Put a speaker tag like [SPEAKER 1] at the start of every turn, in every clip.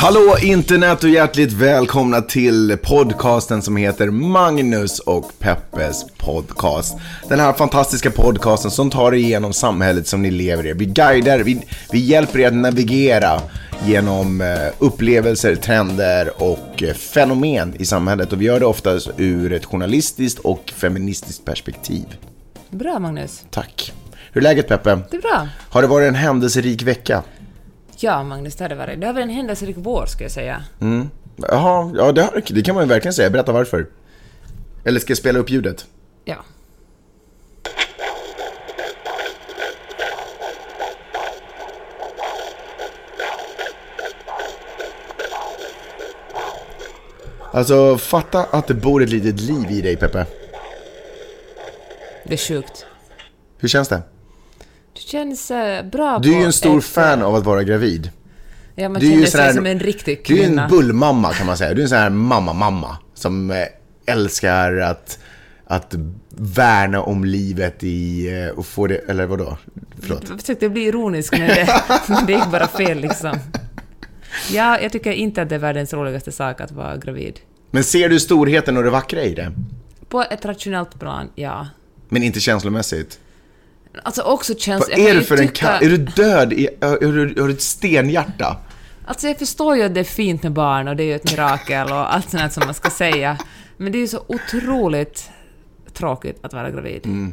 [SPEAKER 1] Hallå internet och hjärtligt välkomna till podcasten som heter Magnus och Peppes podcast. Den här fantastiska podcasten som tar er igenom samhället som ni lever i. Vi guidar, vi, vi hjälper er att navigera genom eh, upplevelser, trender och eh, fenomen i samhället. Och vi gör det oftast ur ett journalistiskt och feministiskt perspektiv.
[SPEAKER 2] Bra Magnus.
[SPEAKER 1] Tack. Hur är läget Peppe?
[SPEAKER 2] Det är bra.
[SPEAKER 1] Har det varit en händelserik vecka?
[SPEAKER 2] Ja, Magnus, det har det varit. Det har varit en händelserik vår, skulle jag säga.
[SPEAKER 1] Jaha, ja det, har, det kan man ju verkligen säga. Berätta varför. Eller ska jag spela upp ljudet?
[SPEAKER 2] Ja.
[SPEAKER 1] Alltså, fatta att det bor ett litet liv i dig, Peppe.
[SPEAKER 2] Det är sjukt.
[SPEAKER 1] Hur känns det?
[SPEAKER 2] Det känns eh, bra
[SPEAKER 1] Du är ju en stor
[SPEAKER 2] ett,
[SPEAKER 1] fan
[SPEAKER 2] eh,
[SPEAKER 1] av att vara gravid.
[SPEAKER 2] Ja, man
[SPEAKER 1] Du
[SPEAKER 2] känner
[SPEAKER 1] här-
[SPEAKER 2] sig som en riktig
[SPEAKER 1] Du är ju
[SPEAKER 2] kvinna.
[SPEAKER 1] en bullmamma, kan man säga. Du är en sån här mamma-mamma som eh, älskar att, att värna om livet i... och få det... Eller vadå? Förlåt.
[SPEAKER 2] Jag försökte bli ironisk, men det, men det gick bara fel liksom. Ja, jag tycker inte att det är världens roligaste sak att vara gravid.
[SPEAKER 1] Men ser du storheten och det vackra i det?
[SPEAKER 2] På ett rationellt plan, ja.
[SPEAKER 1] Men inte känslomässigt?
[SPEAKER 2] Alltså också känns...
[SPEAKER 1] Vad är du för en
[SPEAKER 2] tycka-
[SPEAKER 1] ka- Är du död? i- Har du, har du ett stenhjärta?
[SPEAKER 2] Alltså jag förstår ju att det är fint med barn och det är ju ett mirakel och allt sånt som man ska säga. Men det är ju så otroligt tråkigt att vara gravid.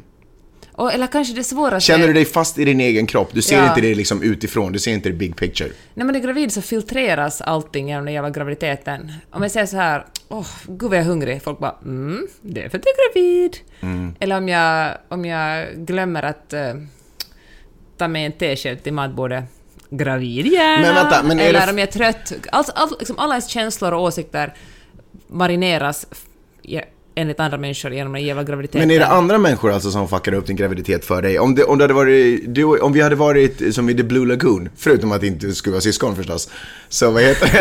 [SPEAKER 2] Och, eller kanske det svåraste...
[SPEAKER 1] Känner du dig fast i din egen kropp? Du ser
[SPEAKER 2] Ja.
[SPEAKER 1] inte det liksom utifrån, du ser inte det big picture.
[SPEAKER 2] När man är gravid så filtreras allting genom den jävla graviditeten. Om jag säger så här, åh, gud vad jag är hungrig, folk bara mm, det är för att du är gravid.
[SPEAKER 1] Mm.
[SPEAKER 2] Eller om jag, om jag glömmer att eh, ta med en tesked till matbordet, gravid gärna.
[SPEAKER 1] Men vänta, men det
[SPEAKER 2] Eller om jag är trött. Allt, allt, liksom alla ens känslor och åsikter marineras enligt andra människor genom den jävla graviditeten.
[SPEAKER 1] Men är det andra människor alltså som fuckar upp din graviditet för dig? Om, det, om, det hade varit, du, om vi hade varit som i The Blue Lagoon, förutom att det inte skulle vara syskon förstås, så vad heter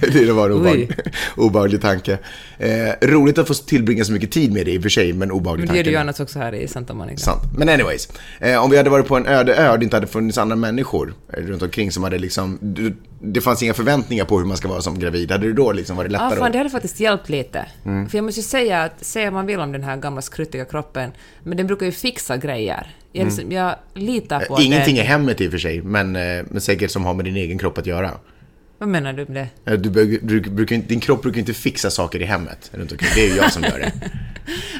[SPEAKER 1] det? det var en obehaglig, obehaglig tanke. Eh, roligt att få tillbringa så mycket tid med dig i och för sig, men obehaglig
[SPEAKER 2] Men det gör
[SPEAKER 1] tanke.
[SPEAKER 2] du ju annars också här i Santa Monica.
[SPEAKER 1] Sant. Men anyways, eh, om vi hade varit på en öde ö och det inte hade funnits andra människor eh, runt omkring som hade liksom, det fanns inga förväntningar på hur man ska vara som gravid, hade det då liksom varit
[SPEAKER 2] Ja,
[SPEAKER 1] lättare?
[SPEAKER 2] fan, det hade faktiskt hjälpt lite.
[SPEAKER 1] Mm.
[SPEAKER 2] För jag måste ju säga att, säga vad man vill om den här gamla skruttiga kroppen, men den brukar ju fixa grejer. Jag, liksom, jag litar på
[SPEAKER 1] Eh, Ingenting
[SPEAKER 2] det.
[SPEAKER 1] är hemmet i och för sig, men, eh, men säkert som har med din egen kropp att göra.
[SPEAKER 2] Vad menar du med det?
[SPEAKER 1] Eh, Du, du, inte- din kropp brukar inte fixa saker i hemmet runt omkring. Det är ju jag som gör det.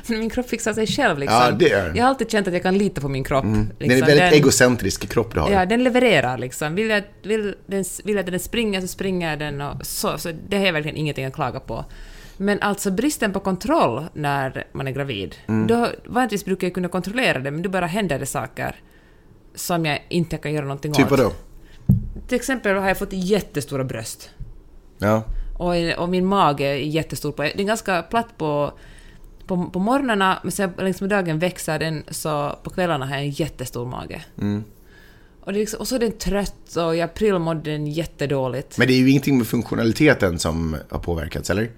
[SPEAKER 2] Men min kropp fixar sig själv liksom.
[SPEAKER 1] Ja, det den.
[SPEAKER 2] Jag har alltid känt att jag kan lita på min kropp.
[SPEAKER 1] Det är
[SPEAKER 2] Liksom.
[SPEAKER 1] en väldigt
[SPEAKER 2] den,
[SPEAKER 1] egocentrisk kropp du har.
[SPEAKER 2] Ja, den levererar liksom. Vill jag, vill, den, vill jag att den springer så springer den och så. Så det har jag verkligen ingenting att klaga på. Men alltså bristen på kontroll när man är gravid.
[SPEAKER 1] Mm.
[SPEAKER 2] Då vanligtvis brukar jag kunna kontrollera det, men då bara händer det saker som jag inte kan göra någonting
[SPEAKER 1] Typ
[SPEAKER 2] åt.
[SPEAKER 1] vadå?
[SPEAKER 2] Till exempel har jag fått jättestora bröst.
[SPEAKER 1] Ja.
[SPEAKER 2] Och, och min mage är jättestor. På, den är ganska platt på, på, på morgnarna, men sen längs med dagen växer den, så på kvällarna har jag en jättestor mage. Och, det är liksom, och så är den trött och i april mådde den jättedåligt.
[SPEAKER 1] Men det är ju ingenting med funktionaliteten som har påverkats, eller?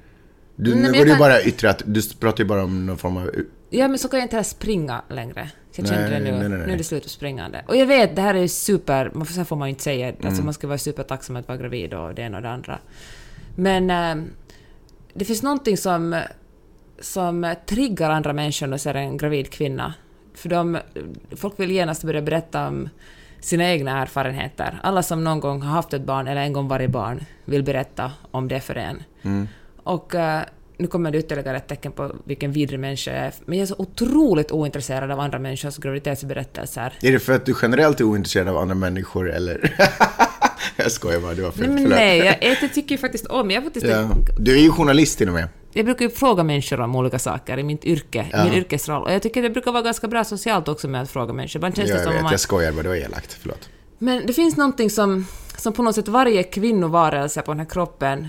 [SPEAKER 1] Du,
[SPEAKER 2] Nej,
[SPEAKER 1] nu var det ju
[SPEAKER 2] kan-
[SPEAKER 1] bara yttre att du pratar ju bara om någon form av...
[SPEAKER 2] Ja, men så kan jag inte springa längre. Jag kände
[SPEAKER 1] Nej,
[SPEAKER 2] det nu.
[SPEAKER 1] nej, nej.
[SPEAKER 2] Nu är det slut på springande. Och jag vet, det här är ju super... Man får, så här får man ju inte säga.
[SPEAKER 1] Mm.
[SPEAKER 2] Alltså man ska vara supertacksam att vara gravid och det ena och det andra. Men eh, det finns någonting som, som triggar andra människor när de ser en gravid kvinna. För de, folk vill genast börja berätta om sina egna erfarenheter. Alla som någon gång har haft ett barn eller en gång varit barn vill berätta om det för en.
[SPEAKER 1] Mm.
[SPEAKER 2] Och eh, nu kommer det ytterligare ett tecken på vilken vidrig människa jag är. Men jag är så otroligt ointresserad av andra människors graviditetsberättelser.
[SPEAKER 1] Är det för att du generellt är ointresserad av andra människor, eller? jag skojar bara, det var för
[SPEAKER 2] Nej, nej, jag, jag tycker faktiskt om... Jag, faktiskt,
[SPEAKER 1] Ja. Du är ju journalist till och med.
[SPEAKER 2] jag brukar ju fråga människor om olika saker i mitt yrke,
[SPEAKER 1] Ja.
[SPEAKER 2] min yrkesroll. Och jag tycker det brukar vara ganska bra socialt också med att fråga människor. Ibland känns
[SPEAKER 1] Ja,
[SPEAKER 2] det
[SPEAKER 1] jag
[SPEAKER 2] som
[SPEAKER 1] vet,
[SPEAKER 2] man...
[SPEAKER 1] jag skojar bara, det var elakt. Förlåt.
[SPEAKER 2] Men det finns någonting som, som på något sätt varje kvinnovarelse på den här kroppen,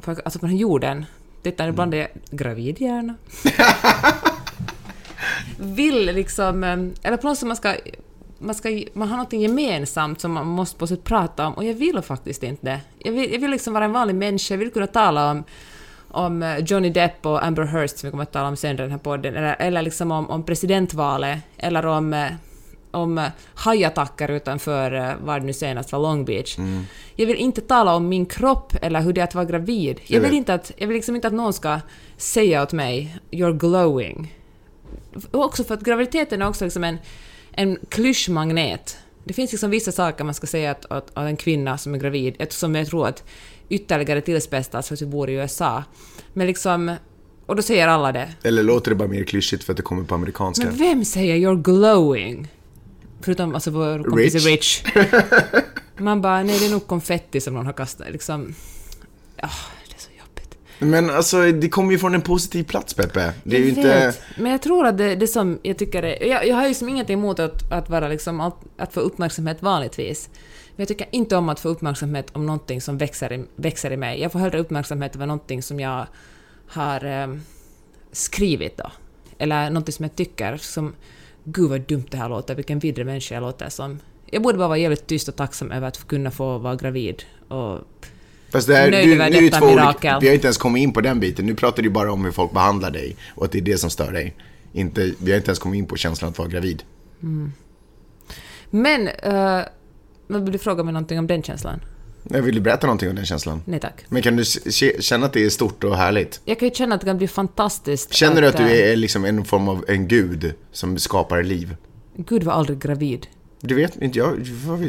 [SPEAKER 2] på, alltså på den här jorden, titta ibland är jag gravid gärna, vill liksom, eh, eller på något sätt man ska, man, ska, man har någonting gemensamt som man måste på sätt prata om och jag vill faktiskt inte det. Jag vill, jag vill liksom vara en vanlig människa, jag vill kunna tala om om eh, Johnny Depp och Amber Heard som vi kommer att tala om sen i den här podden, eller, eller liksom om, om presidentvalet, eller om, eh, om eh, hajattacker utanför, var det nu senast var, Long Beach. Mm. Jag vill inte tala om min kropp eller hur det är att vara gravid. Jag vill, inte att, jag vill liksom inte att någon ska säga åt mig ”you're glowing”. Också för att graviditeten är också liksom en, en klyschmagnet. Det finns liksom vissa saker man ska säga att, att, att en kvinna som är gravid, eftersom jag tror att ytterligare tillspetsat för att vi bor i USA. Men liksom... Och då säger alla det.
[SPEAKER 1] Eller låter det bara mer klyschigt för att det kommer på amerikanska?
[SPEAKER 2] Men vem säger “you're glowing”? Förutom alltså vår kompis Rich. Rich. Man bara, nej det är nog konfetti som någon har kastat. Liksom... Ja, det är så jobbigt.
[SPEAKER 1] Men alltså, det kommer ju från en positiv plats, Peppe. Det är ju inte...
[SPEAKER 2] Men jag tror att det, det som jag tycker är... Jag, jag har ju som ingenting emot att, att vara liksom... Att, att få uppmärksamhet vanligtvis. Men jag tycker inte om att få uppmärksamhet om någonting som växer i, växer i mig. Jag får hellre uppmärksamhet över någonting som jag har eh, skrivit då. Eller någonting som jag tycker som... Gud vad dumt det här låter, vilken vidrig människa jag låter som. Jag borde bara vara jävligt tyst och tacksam över att kunna få vara gravid och
[SPEAKER 1] Fast det här, nöjd över nu detta mirakel. vi har inte ens kommit in på den biten. Nu pratar du bara om hur folk behandlar dig och att det är det som stör dig. Inte, vi har inte ens kommit in på känslan att vara gravid. Mm.
[SPEAKER 2] Men uh, du fråga mig någonting om den känslan?
[SPEAKER 1] Jag vill du berätta någonting om den känslan?
[SPEAKER 2] Nej tack.
[SPEAKER 1] Men kan du känna att det är stort och härligt?
[SPEAKER 2] Jag kan ju känna att det kan bli fantastiskt.
[SPEAKER 1] Känner du att, att du är liksom en form av en gud som skapar liv?
[SPEAKER 2] Gud var aldrig gravid.
[SPEAKER 1] Du vet inte jag,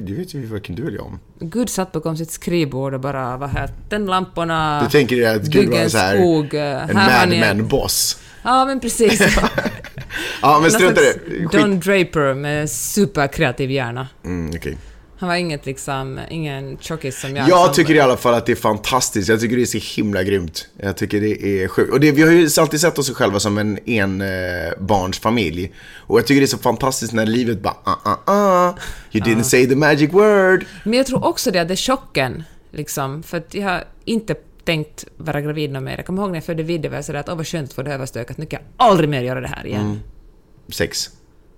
[SPEAKER 1] du vet ju varken du eller jag om.
[SPEAKER 2] Gud satt bakom sitt skrivbord och bara var här, tänd lamporna,
[SPEAKER 1] Du tänker dig att Gud var en så här, skog, en madman-boss?
[SPEAKER 2] Ja, men precis.
[SPEAKER 1] ja, men strunt i det.
[SPEAKER 2] Don Draper med superkreativ hjärna.
[SPEAKER 1] Mm, okej. Okay.
[SPEAKER 2] Han var inget liksom, ingen tjockis som jag.
[SPEAKER 1] Jag
[SPEAKER 2] som...
[SPEAKER 1] tycker i alla fall att det är fantastiskt. Jag tycker det är så himla grymt. Jag tycker det är sjukt. Och det, vi har ju alltid sett oss själva som en enbarnsfamilj. Eh, och jag tycker det är så fantastiskt när livet bara ah, ah, ah, you didn't say the magic word.
[SPEAKER 2] Men jag tror också det, att det är chocken. Liksom, för att jag har inte tänkt vara gravid någon mer. Jag kommer ihåg när jag födde Vidde var jag sådär att åh vad skönt att få det överstökat, nu kan jag aldrig mer göra det här igen. Mm.
[SPEAKER 1] Sex.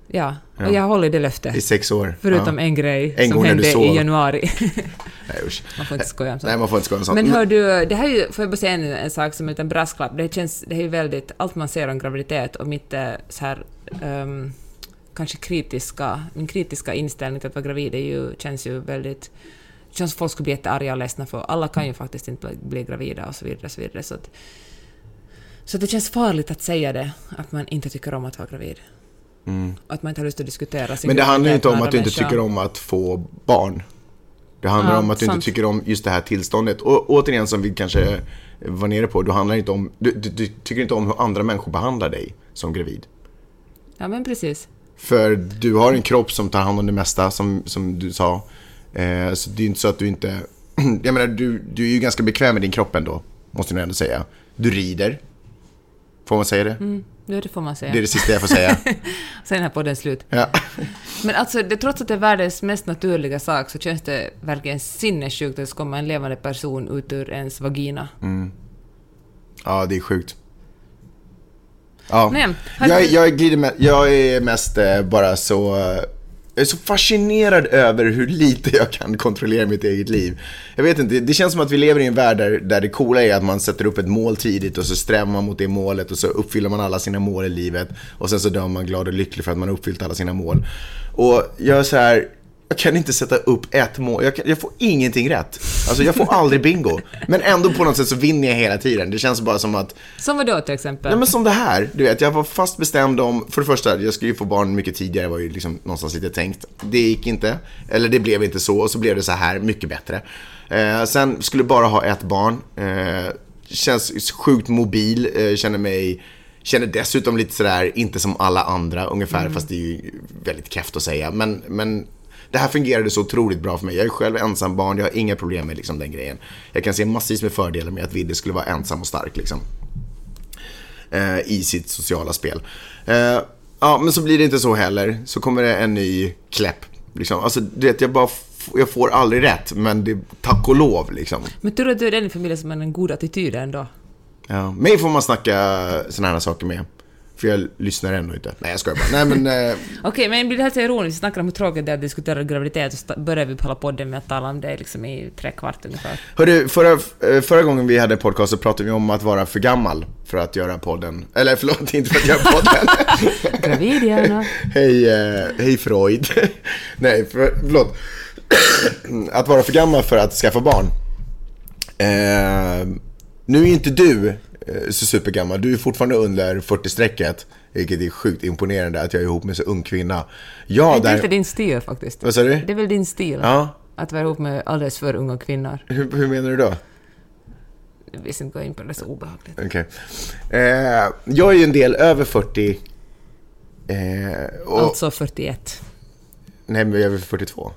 [SPEAKER 2] Ja, och jag håller det löftet.
[SPEAKER 1] I sex år.
[SPEAKER 2] Förutom
[SPEAKER 1] ja.
[SPEAKER 2] en grej en som hände i januari.
[SPEAKER 1] Nej usch.
[SPEAKER 2] Man får inte skoja om
[SPEAKER 1] sånt. Nej, man får inte skoja om sånt.
[SPEAKER 2] Men hör du, det här är ju, får jag bara säga en, en sak som en liten brasklapp. Det känns, det är ju väldigt, allt man ser om graviditet och mitt så här, um, kanske kritiska, min kritiska inställning till att vara gravid är ju, känns ju väldigt det känns som folk skulle bli jättearga och ledsna för alla kan ju faktiskt inte bli gravida och så vidare. Och så vidare. Så, att, så det känns farligt att säga det, att man inte tycker om att vara gravid. Mm. Att man inte har lust att diskutera
[SPEAKER 1] sin Men det handlar ju inte om att du inte tycker om att få barn. Det handlar ja, om att du sant. inte tycker om just det här tillståndet. Och återigen som vi kanske var nere på, du, handlar inte om, du, du, du tycker inte om hur andra människor behandlar dig som gravid.
[SPEAKER 2] Ja men precis.
[SPEAKER 1] För du har en kropp som tar hand om det mesta, som, som du sa. Eh, så det är inte så att du inte... Jag menar, du, du är ju ganska bekväm med din kropp ändå, måste jag ändå säga. Du rider. Får man säga det?
[SPEAKER 2] Mm. Ja, det får man säga.
[SPEAKER 1] Det är det sista jag får säga.
[SPEAKER 2] Sen är podden slut.
[SPEAKER 1] Ja.
[SPEAKER 2] Men alltså, det, trots att det är världens mest naturliga sak så känns det verkligen sinnessjukt att det komma en levande person ut ur ens vagina.
[SPEAKER 1] Mm. Ja, det är sjukt. Ja. Men, jag, jag, glider med, jag är mest eh, bara så jag är så fascinerad över hur lite jag kan kontrollera mitt eget liv. Jag vet inte, det känns som att vi lever i en värld där, där det coola är att man sätter upp ett mål tidigt och så strävar man mot det målet och så uppfyller man alla sina mål i livet. Och sen så dör man glad och lycklig för att man har uppfyllt alla sina mål. Och jag är så här, jag kan inte sätta upp ett mål. Jag, kan, jag, får ingenting rätt. Alltså jag får aldrig bingo. Men ändå på något sätt så vinner jag hela tiden. Det känns bara som att...
[SPEAKER 2] Som vadå till exempel?
[SPEAKER 1] Nej men som det här. Du vet, jag var fast bestämd om... För det första, jag skulle ju få barn mycket tidigare. var ju liksom någonstans lite tänkt. Det gick inte. Eller det blev inte så. Och så blev det så här, mycket bättre. Eh, sen skulle bara ha ett barn. Eh, känns sjukt mobil. Eh, känner mig... Känner dessutom lite sådär, inte som alla andra ungefär, mm. fast det är ju väldigt kräft att säga. Men, men det här fungerade så otroligt bra för mig. Jag är själv ensam barn, jag har inga problem med liksom, den grejen. Jag kan se massvis med fördelar med att Vidde skulle vara ensam och stark liksom. Eh, I sitt sociala spel. Eh, ja, men så blir det inte så heller. Så kommer det en ny kläpp. Liksom. Alltså, du vet, jag bara jag får aldrig rätt, men det, tack och lov liksom.
[SPEAKER 2] Men tur att du är den i familjen som har en god attityd ändå.
[SPEAKER 1] Ja, mig får man snacka såna här saker med. För jag lyssnar ändå inte. Nej, jag skojar bara. Nej, men... Eh,
[SPEAKER 2] Okej, men blir det här så ironiskt? Vi snackar om hur tråkigt det är att diskutera graviditet och så börjar vi hålla podden med att tala om det liksom i tre kvart ungefär.
[SPEAKER 1] hörru, förra, eh, förra gången vi hade podcast så pratade vi om att vara för gammal för att göra podden. Eller förlåt, inte för att göra podden.
[SPEAKER 2] Gravid gärna.
[SPEAKER 1] hej, eh, hej Freud. Nej, för, förlåt. att vara för gammal för att skaffa barn. Eh, nu är inte du så supergammal. Du är fortfarande under 40-strecket. Vilket är sjukt imponerande att jag är ihop med så ung kvinna. Jag
[SPEAKER 2] Det är
[SPEAKER 1] där...
[SPEAKER 2] inte din stil faktiskt.
[SPEAKER 1] Vad sa du?
[SPEAKER 2] Det är väl din stil?
[SPEAKER 1] Ja,
[SPEAKER 2] Att vara ihop med alldeles för unga kvinnor.
[SPEAKER 1] hur, hur menar du då?
[SPEAKER 2] Vi ska inte gå in på det, det är så obehagligt.
[SPEAKER 1] Okej. Eh, jag är ju en del över 40. Eh, och,
[SPEAKER 2] Alltså 41.
[SPEAKER 1] Nej, men jag är väl 42.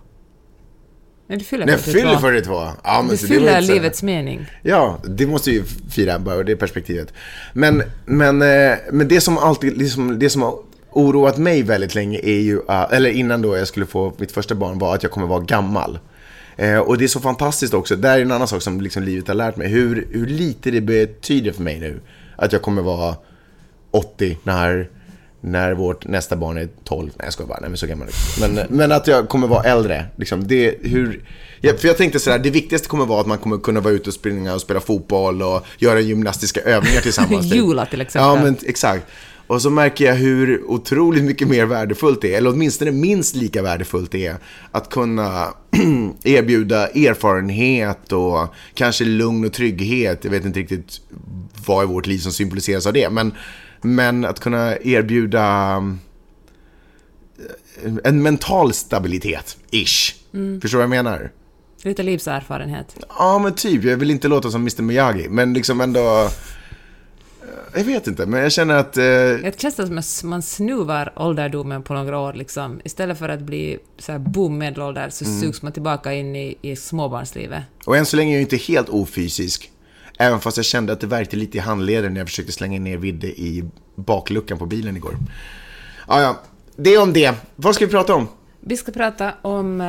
[SPEAKER 2] Men du fyller
[SPEAKER 1] Nej, jag
[SPEAKER 2] 42.
[SPEAKER 1] fyller 42. Ja, men
[SPEAKER 2] Du fyller livets mening.
[SPEAKER 1] Ja, det måste vi fira bara ur det perspektivet. Men, men, eh, men det som alltid, liksom, det som har oroat mig väldigt länge är ju, att- eller innan då jag skulle få mitt första barn, var att jag kommer vara gammal. Eh, och det är så fantastiskt också, det är en annan sak som liksom livet har lärt mig, hur, hur lite det betyder för mig nu. Att jag kommer vara 80 när, när vårt nästa barn är 12. Nej jag skojar bara, nej men så gammal men, men att jag kommer vara äldre. Liksom, det, hur, ja, för jag tänkte sådär, det viktigaste kommer vara att man kommer kunna vara ute och springa och spela fotboll och göra gymnastiska övningar tillsammans. typ.
[SPEAKER 2] Jula till exempel.
[SPEAKER 1] Ja men exakt. Och så märker jag hur otroligt mycket mer värdefullt det är, eller åtminstone minst lika värdefullt det är, att kunna erbjuda erfarenhet och kanske lugn och trygghet. Jag vet inte riktigt vad i vårt liv som symboliseras av det, men, men att kunna erbjuda eh, en mental stabilitet, ish. Förstår du vad jag menar?
[SPEAKER 2] Lite livserfarenhet.
[SPEAKER 1] Ja, men typ. Jag vill inte låta som Mr Miyagi, men liksom ändå... eh, Jag vet inte, men jag känner att... Eh,
[SPEAKER 2] Det känns som att man snuvar ålderdomen på några år liksom. Istället för att bli så här boom medelålder så
[SPEAKER 1] Mm.
[SPEAKER 2] sugs man tillbaka in i, i småbarnslivet.
[SPEAKER 1] och än så länge är jag inte helt ofysisk. Även fast jag kände att det värkte lite i handleden när jag försökte slänga ner Vidde i bakluckan på bilen igår. Ja, ja. Det om det. Vad ska vi prata om?
[SPEAKER 2] Vi ska prata om eh,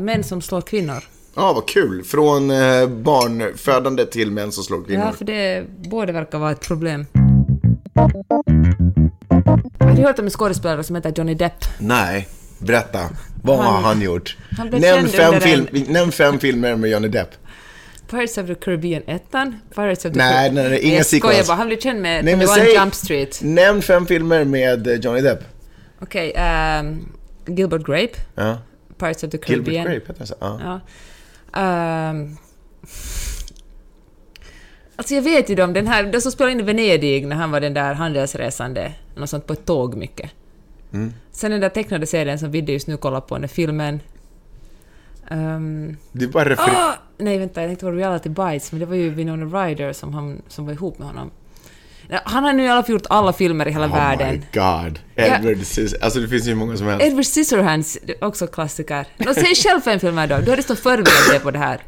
[SPEAKER 2] män som slår kvinnor.
[SPEAKER 1] Ja, vad kul. Från eh, barnfödande till män som slår kvinnor.
[SPEAKER 2] Ja, för det både verkar vara ett problem. Har du hört om en skådespelare som heter Johnny Depp?
[SPEAKER 1] Nej, berätta. Vad har
[SPEAKER 2] Han-
[SPEAKER 1] han gjort?
[SPEAKER 2] han
[SPEAKER 1] Nämn fem, film,
[SPEAKER 2] en-
[SPEAKER 1] nämn fem filmer med Johnny Depp.
[SPEAKER 2] Pirates of the Caribbean 1, Pirates of the
[SPEAKER 1] Nej,
[SPEAKER 2] Caribbean...
[SPEAKER 1] nej, nej, inga
[SPEAKER 2] Jag skojar
[SPEAKER 1] sequels.
[SPEAKER 2] bara, han blev känd med
[SPEAKER 1] Nej, men
[SPEAKER 2] 21
[SPEAKER 1] säg-
[SPEAKER 2] Jump Street.
[SPEAKER 1] Nämn fem filmer med eh, Johnny Depp.
[SPEAKER 2] Okej, ehm, Gilbert Grape,
[SPEAKER 1] Ja.
[SPEAKER 2] Pirates of the
[SPEAKER 1] Gilbert
[SPEAKER 2] Caribbean.
[SPEAKER 1] Grape heter han så? Ja.
[SPEAKER 2] Ehm, alltså jag vet ju de, den här, de som spelade in i Venedig när han var den där handelsresande, något sånt på ett tåg mycket.
[SPEAKER 1] Mm.
[SPEAKER 2] Sen den där tecknade serien som Vidde just nu kollar på, den filmen... Um,
[SPEAKER 1] är bara refer-
[SPEAKER 2] ah, nej vänta, jag tänkte på Reality Bites, men det var ju Winona Ryder som, han, som var ihop med honom. Ja, Han har nu i alla fall gjort alla filmer i hela
[SPEAKER 1] Oh
[SPEAKER 2] världen.
[SPEAKER 1] my god. Edward Cis- Alltså det finns ju många som helst.
[SPEAKER 2] Edward Scissorhands, också klassiker. Nå, säg själv fem filmer då. Du har dessutom förberett dig på det här.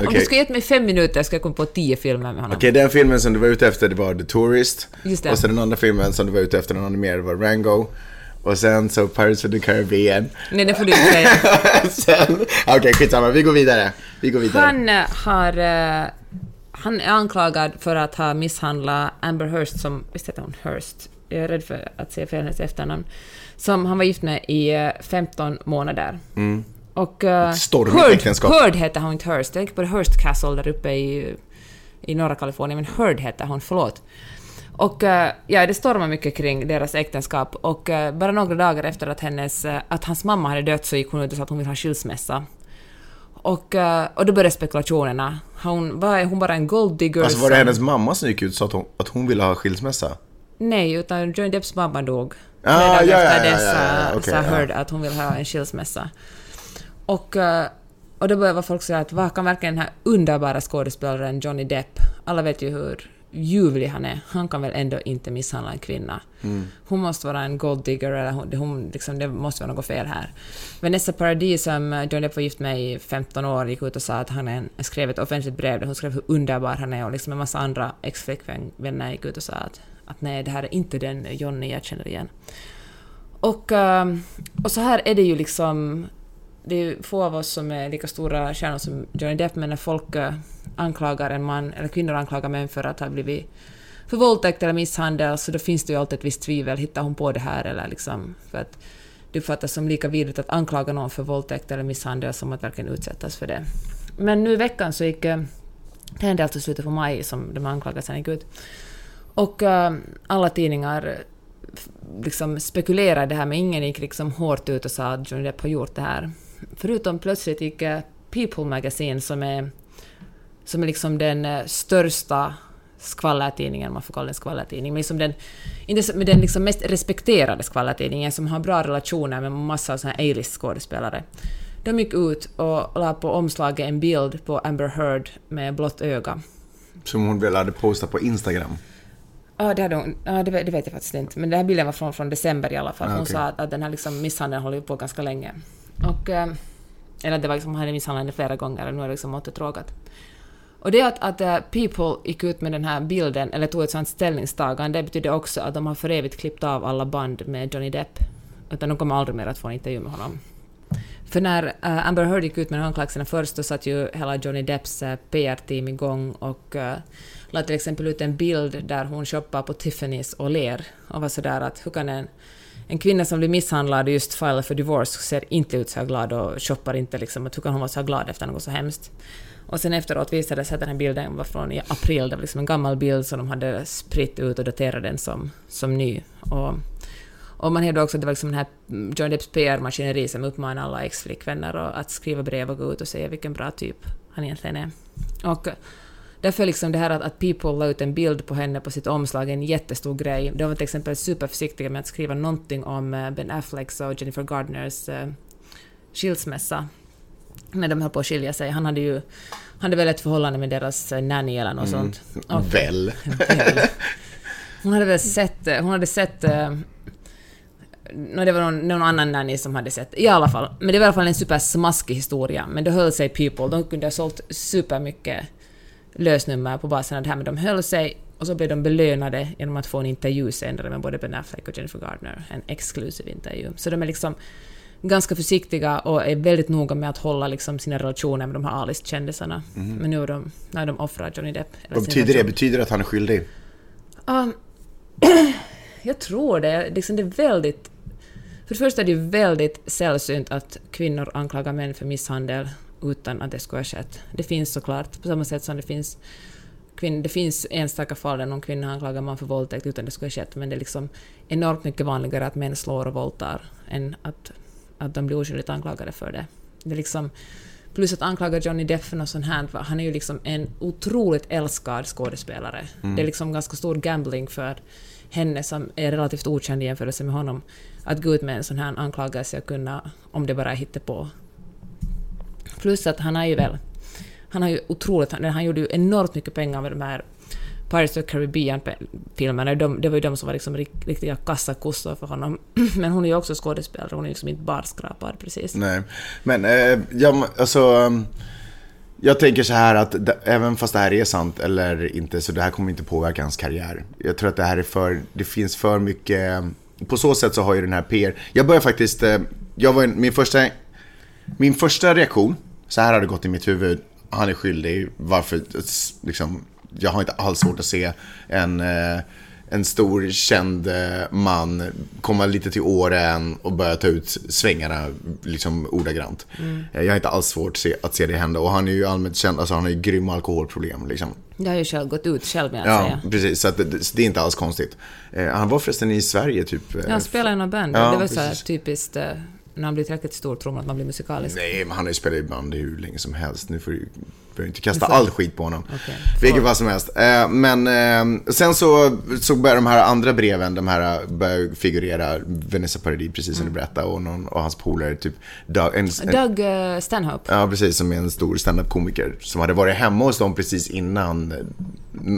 [SPEAKER 2] Om
[SPEAKER 1] Okej.
[SPEAKER 2] du ska ge mig fem minuter ska jag komma på tio filmer med honom.
[SPEAKER 1] Okej, den filmen som du var ute efter det var The Tourist.
[SPEAKER 2] Just det.
[SPEAKER 1] Och sen den andra filmen som du var ute efter, den animerade var Rango. Och sen så Pirates of the Caribbean.
[SPEAKER 2] Nej, det får du inte säga.
[SPEAKER 1] sen... Okej, skitsamma. Vi går vidare. Vi går vidare.
[SPEAKER 2] Han eh, har... eh, han är anklagad för att ha misshandlat Amber Hearst som... Visst heter hon Hearst? Jag är rädd för att säga fel hennes efternamn. Som han var gift med i eh, 15 månader. Och... Uh,
[SPEAKER 1] stormigt äktenskap.
[SPEAKER 2] Heard heter hon, inte Hearst. Jag tänker på Hearst Castle där uppe i, i norra Kalifornien, men Heard heter hon, förlåt. Och eh, ja, det stormar mycket kring deras äktenskap och eh, bara några dagar efter att, hennes, eh, att hans mamma hade dött så gick hon ut och sa att hon vill ha skilsmässa. Och, och då började spekulationerna. Hon, var hon bara en golddigger?
[SPEAKER 1] Alltså var det hennes mamma som gick ut och sa att hon, att hon ville ha skilsmässa?
[SPEAKER 2] Nej, utan Johnny Depps mamma dog.
[SPEAKER 1] Ah, ja, ja, ja,
[SPEAKER 2] det
[SPEAKER 1] ja, ja,
[SPEAKER 2] sa,
[SPEAKER 1] okej,
[SPEAKER 2] sa
[SPEAKER 1] ja.
[SPEAKER 2] Heard att hon vill ha en skilsmässa. Och, och då började folk säga att vad kan verkligen den här underbara skådespelaren Johnny Depp, alla vet ju hur ljuvlig han är, han kan väl ändå inte misshandla en kvinna.
[SPEAKER 1] Mm.
[SPEAKER 2] Hon måste vara en gold digger eller hon, hon, liksom, det måste vara något fel här. Vanessa Paradis som eh, Johnny Depp var gift med i 15 år gick ut och sa att han är en, skrev ett offentligt brev där hon skrev hur underbar han är och liksom en massa andra ex-flickvänner gick ut och sa att, att nej, det här är inte den Johnny jag känner igen. Och, ehm, och så här är det ju liksom det är få av oss som är lika stora stjärnor som Johnny Depp, men när folk eh, anklagar en man, eller kvinnor anklagar män för att ha blivit för våldtäkt eller misshandel, så då finns det ju alltid ett visst tvivel. Hittar hon på det här eller liksom... För att det uppfattas som lika vidrigt att anklaga någon för våldtäkt eller misshandel som att verkligen utsättas för det. Men nu i veckan så gick... Eh, det hände alltså i slutet på maj som de här anklagelserna gick ut. Och eh, alla tidningar liksom spekulerade det här, men ingen gick liksom hårt ut och sa att Johnny Depp har gjort det här. Förutom plötsligt gick eh, People Magazine, som är, som är liksom den eh, största skvallertidningen, man får kalla den skvallertidning, men liksom den, inte men den liksom mest respekterade skvallertidningen som har bra relationer med massa av såna här A-list skådespelare. De gick ut och la på omslaget en bild på Amber Heard med blått öga.
[SPEAKER 1] Som hon väl hade postat på Instagram.
[SPEAKER 2] Ja, det, hade hon, ja, det, vet- jag faktiskt inte. Men den här bilden var från, från december i alla fall.
[SPEAKER 1] Ah,
[SPEAKER 2] Hon
[SPEAKER 1] okej.
[SPEAKER 2] sa att, att den här liksom misshandeln håller på ganska länge. Och, eh, eller det var liksom, han hade misshandlat henne flera gånger och nu är det liksom återtrågat. Och det att, att eh, People gick ut med den här bilden, eller tog ett sånt ställningstagande, det betyder också att de har för evigt klippt av alla band med Johnny Depp. Utan de kommer aldrig mer att få en intervju med honom. För när eh, Amber Heard gick ut med de här anklagelserna först, då satt ju hela Johnny Depps PR-team igång och uh, la till exempel ut en bild där hon shoppar på Tiffany's och ler. Och var sådär att hur kan en, en kvinna som blir misshandlad i just filar för divorce ser inte ut så här glad och shoppar inte liksom, att hur kan hon vara så här glad efter något så hemskt? Och sen efteråt visade det sig att den här bilden var från i april, det var liksom en gammal bild som de hade spritt ut och daterat den som, som ny. Och, och man hävdade också att det var liksom den här John Depps PR-maskineri som uppmanar alla ex-flickvänner att skriva brev och gå ut och säga vilken bra typ han egentligen är. Och därför liksom det här att, att People la ut en bild på henne på sitt omslag är en jättestor grej. De var till exempel superförsiktiga med att skriva någonting om eh, Ben Afflecks och Jennifer Gardners eh, skilsmässa när de höll på att skilja sig. Han hade ju han hade väl ett förhållande med deras eh, nanny eller något sånt. Och-
[SPEAKER 1] Väl.
[SPEAKER 2] Väl. Hon hade väl sett, eh, hon hade sett eh, nå, det var någon, någon annan nanny som hade sett. I alla fall. Men det var i alla fall en supersmaskig historia. Men det höll sig People. De kunde ha sålt supermycket lösnummer på basen av det här, men de höll sig och så blev de belönade genom att få en intervju senare med både Ben Affleck och Jennifer Gardner. En exklusiv intervju. Så de är liksom ganska försiktiga och är väldigt noga med att hålla liksom sina relationer med de här A-list-kändisarna. Men nu är de, nu är de offrat Johnny Depp.
[SPEAKER 1] Vad betyder det? Betyder det att han är skyldig?
[SPEAKER 2] Um, jag tror det. Liksom det är väldigt... För det första är det väldigt sällsynt att kvinnor anklagar män för misshandel utan att det skulle ha skett. Det finns såklart, på samma sätt som det finns kvinn, det finns enstaka fall där någon kvinna anklagar man för våldtäkt utan att det skulle ha skett, men det är liksom enormt mycket vanligare att män slår och våldtar än att, att de blir oskyldigt anklagade för det. Det är liksom... Plus att anklaga Johnny Depp för något sånt här, han är ju liksom en otroligt älskad skådespelare. Det är liksom ganska stor gambling för henne som är relativt okänd i jämförelse med honom, att gå ut med en sån här anklagelse och kunna, om det bara är på. Plus att han har ju väl, han har ju otroligt, han, han gjorde ju enormt mycket pengar med de här Pirates of the Caribbean-filmerna, de, det var ju de som var liksom riktiga kassakossor för honom. Men hon är ju också skådespelare, hon är liksom inte barskrapad precis.
[SPEAKER 1] Nej, men eh, jag, alltså, um, jag tänker så här att även fast det här är sant eller inte så det här kommer inte påverka hans karriär. Jag tror att det här är för, det finns för mycket, um, på så sätt så har ju den här PR, jag börjar faktiskt, eh, jag var min första, min första reaktion, så här har det gått i mitt huvud, han är skyldig, varför, liksom, jag har inte alls svårt att se en eh, en stor känd eh, man komma lite till åren och börja ta ut svängarna liksom ordagrant. Eh, Jag har inte alls svårt att se, det hända och han är ju allmänt känd, alltså han har ju grymma alkoholproblem liksom.
[SPEAKER 2] Jag har ju själv gått ut själv med att
[SPEAKER 1] Ja,
[SPEAKER 2] säga.
[SPEAKER 1] precis, så det, så det är inte alls konstigt. Eh, Han var förresten i Sverige typ.
[SPEAKER 2] Ja, han spelar i något band.
[SPEAKER 1] Ja,
[SPEAKER 2] det var så här typiskt, när han blir tillräckligt stor tror man att man blir musikalisk.
[SPEAKER 1] Nej, men han har ju spelat i band hur länge som helst. Nu får du behöver inte kasta
[SPEAKER 2] får-
[SPEAKER 1] all skit på honom.
[SPEAKER 2] Okej.
[SPEAKER 1] Vilket fall som helst. Eh, Men eh, sen så, så börjar de här andra breven, de här eh, börjar figurera. Vanessa Paradis, precis som du berättade, och, någon, och hans polare, typ Doug, en, en,
[SPEAKER 2] Doug Stanhope.
[SPEAKER 1] Ja, precis. Som är en stor standup-komiker. Som hade varit hemma hos dem precis innan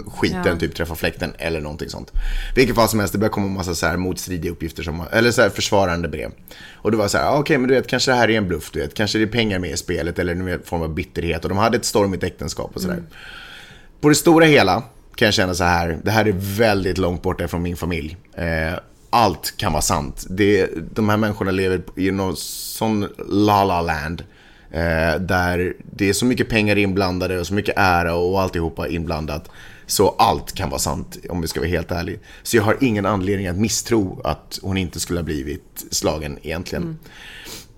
[SPEAKER 1] skiten
[SPEAKER 2] Ja.
[SPEAKER 1] typ träffade fläkten eller någonting sånt. Vilket fall som helst, det började komma en massa så här motstridiga uppgifter, som, eller så här försvarande brev. Och det var så här, ah, okej men du vet, kanske det här är en bluff, du vet. Kanske det är pengar med i spelet eller en form av bitterhet. Och de hade ett stormigt äktenskap och sådär. På det stora hela kan jag känna så här, det här är väldigt långt borta från min familj. Eh, allt kan vara sant. Det, de här människorna lever i någon sån la-la land. Eh, där det är så mycket pengar inblandade och så mycket ära och alltihopa inblandat. Så allt kan vara sant om vi ska vara helt ärliga. Så jag har ingen anledning att misstro att hon inte skulle ha blivit slagen egentligen.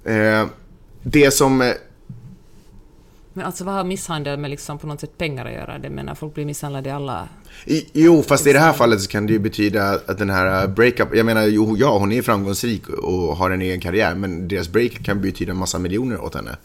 [SPEAKER 1] Eh, det som... eh,
[SPEAKER 2] Men alltså vad har misshandel med liksom på något sätt pengar att göra? Det menar folk blir misshandlade i alla...
[SPEAKER 1] I, jo, fast i det här fallet så kan det ju betyda att den här uh, breakup, jag menar, jo, ja, hon är framgångsrik och har en egen karriär, men deras break kan betyda en massa miljoner åt henne.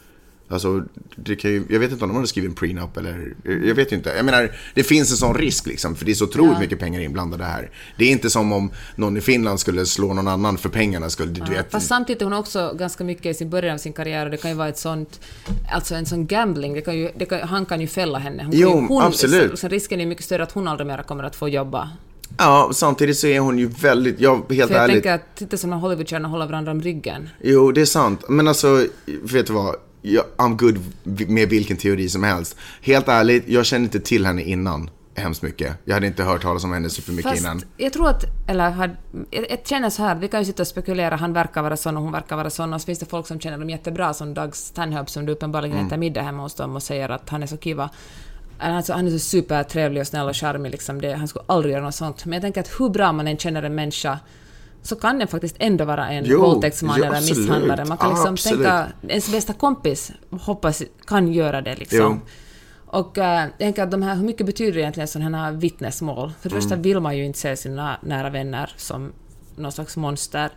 [SPEAKER 1] Alltså, det kan ju, jag vet inte om de hade skrivit en prenup eller, jag vet inte. Jag menar, det finns en sån risk liksom, för det är så otroligt
[SPEAKER 2] Ja.
[SPEAKER 1] mycket pengar inblandade här. Det är inte som om någon i Finland skulle slå någon annan för pengarna skulle, du vet.
[SPEAKER 2] Fast samtidigt är hon också ganska mycket i sin början av sin karriär och det kan ju vara ett sånt, alltså en sån gambling, det kan ju, det kan, han kan ju fälla henne. Hon,
[SPEAKER 1] Jo,
[SPEAKER 2] hon,
[SPEAKER 1] absolut.
[SPEAKER 2] Liksom, risken är mycket större att hon aldrig mer kommer att få jobba.
[SPEAKER 1] Ja, samtidigt så är hon ju väldigt, ja, helt
[SPEAKER 2] jag
[SPEAKER 1] ärligt.
[SPEAKER 2] tänker att titta som när Hollywoodstjärnor håller varandra om ryggen.
[SPEAKER 1] Jo, det är sant. Men alltså, vet du vad? I'm good med vilken teori som helst. Helt ärligt, jag kände inte till henne innan hemskt mycket. Jag hade inte hört talas om henne supermycket
[SPEAKER 2] Fast
[SPEAKER 1] innan.
[SPEAKER 2] jag tror att, eller har, jag, jag känner så här, vi kan ju sitta och spekulera, han verkar vara sån och hon verkar vara sån och så finns det folk som känner dem jättebra som Doug Stanhope som du uppenbarligen
[SPEAKER 1] Mm.
[SPEAKER 2] äter middag hemma hos dem och säger att han är så kiva. Alltså, han är så supertrevlig och snäll och charmig liksom, det, han skulle aldrig göra något sånt. Men jag tänker att hur bra man än känner en människa så kan den faktiskt ändå vara en
[SPEAKER 1] Jo,
[SPEAKER 2] våldtäktsman eller
[SPEAKER 1] absolut.
[SPEAKER 2] misshandlare. Man kan liksom
[SPEAKER 1] Absolut.
[SPEAKER 2] tänka, ens bästa kompis hoppas kan göra det liksom.
[SPEAKER 1] Jo.
[SPEAKER 2] Och äh, jag tänker att de här, hur mycket betyder egentligen sådana här vittnesmål? För det
[SPEAKER 1] Mm.
[SPEAKER 2] första vill man ju inte se sina nära vänner som någon slags monster.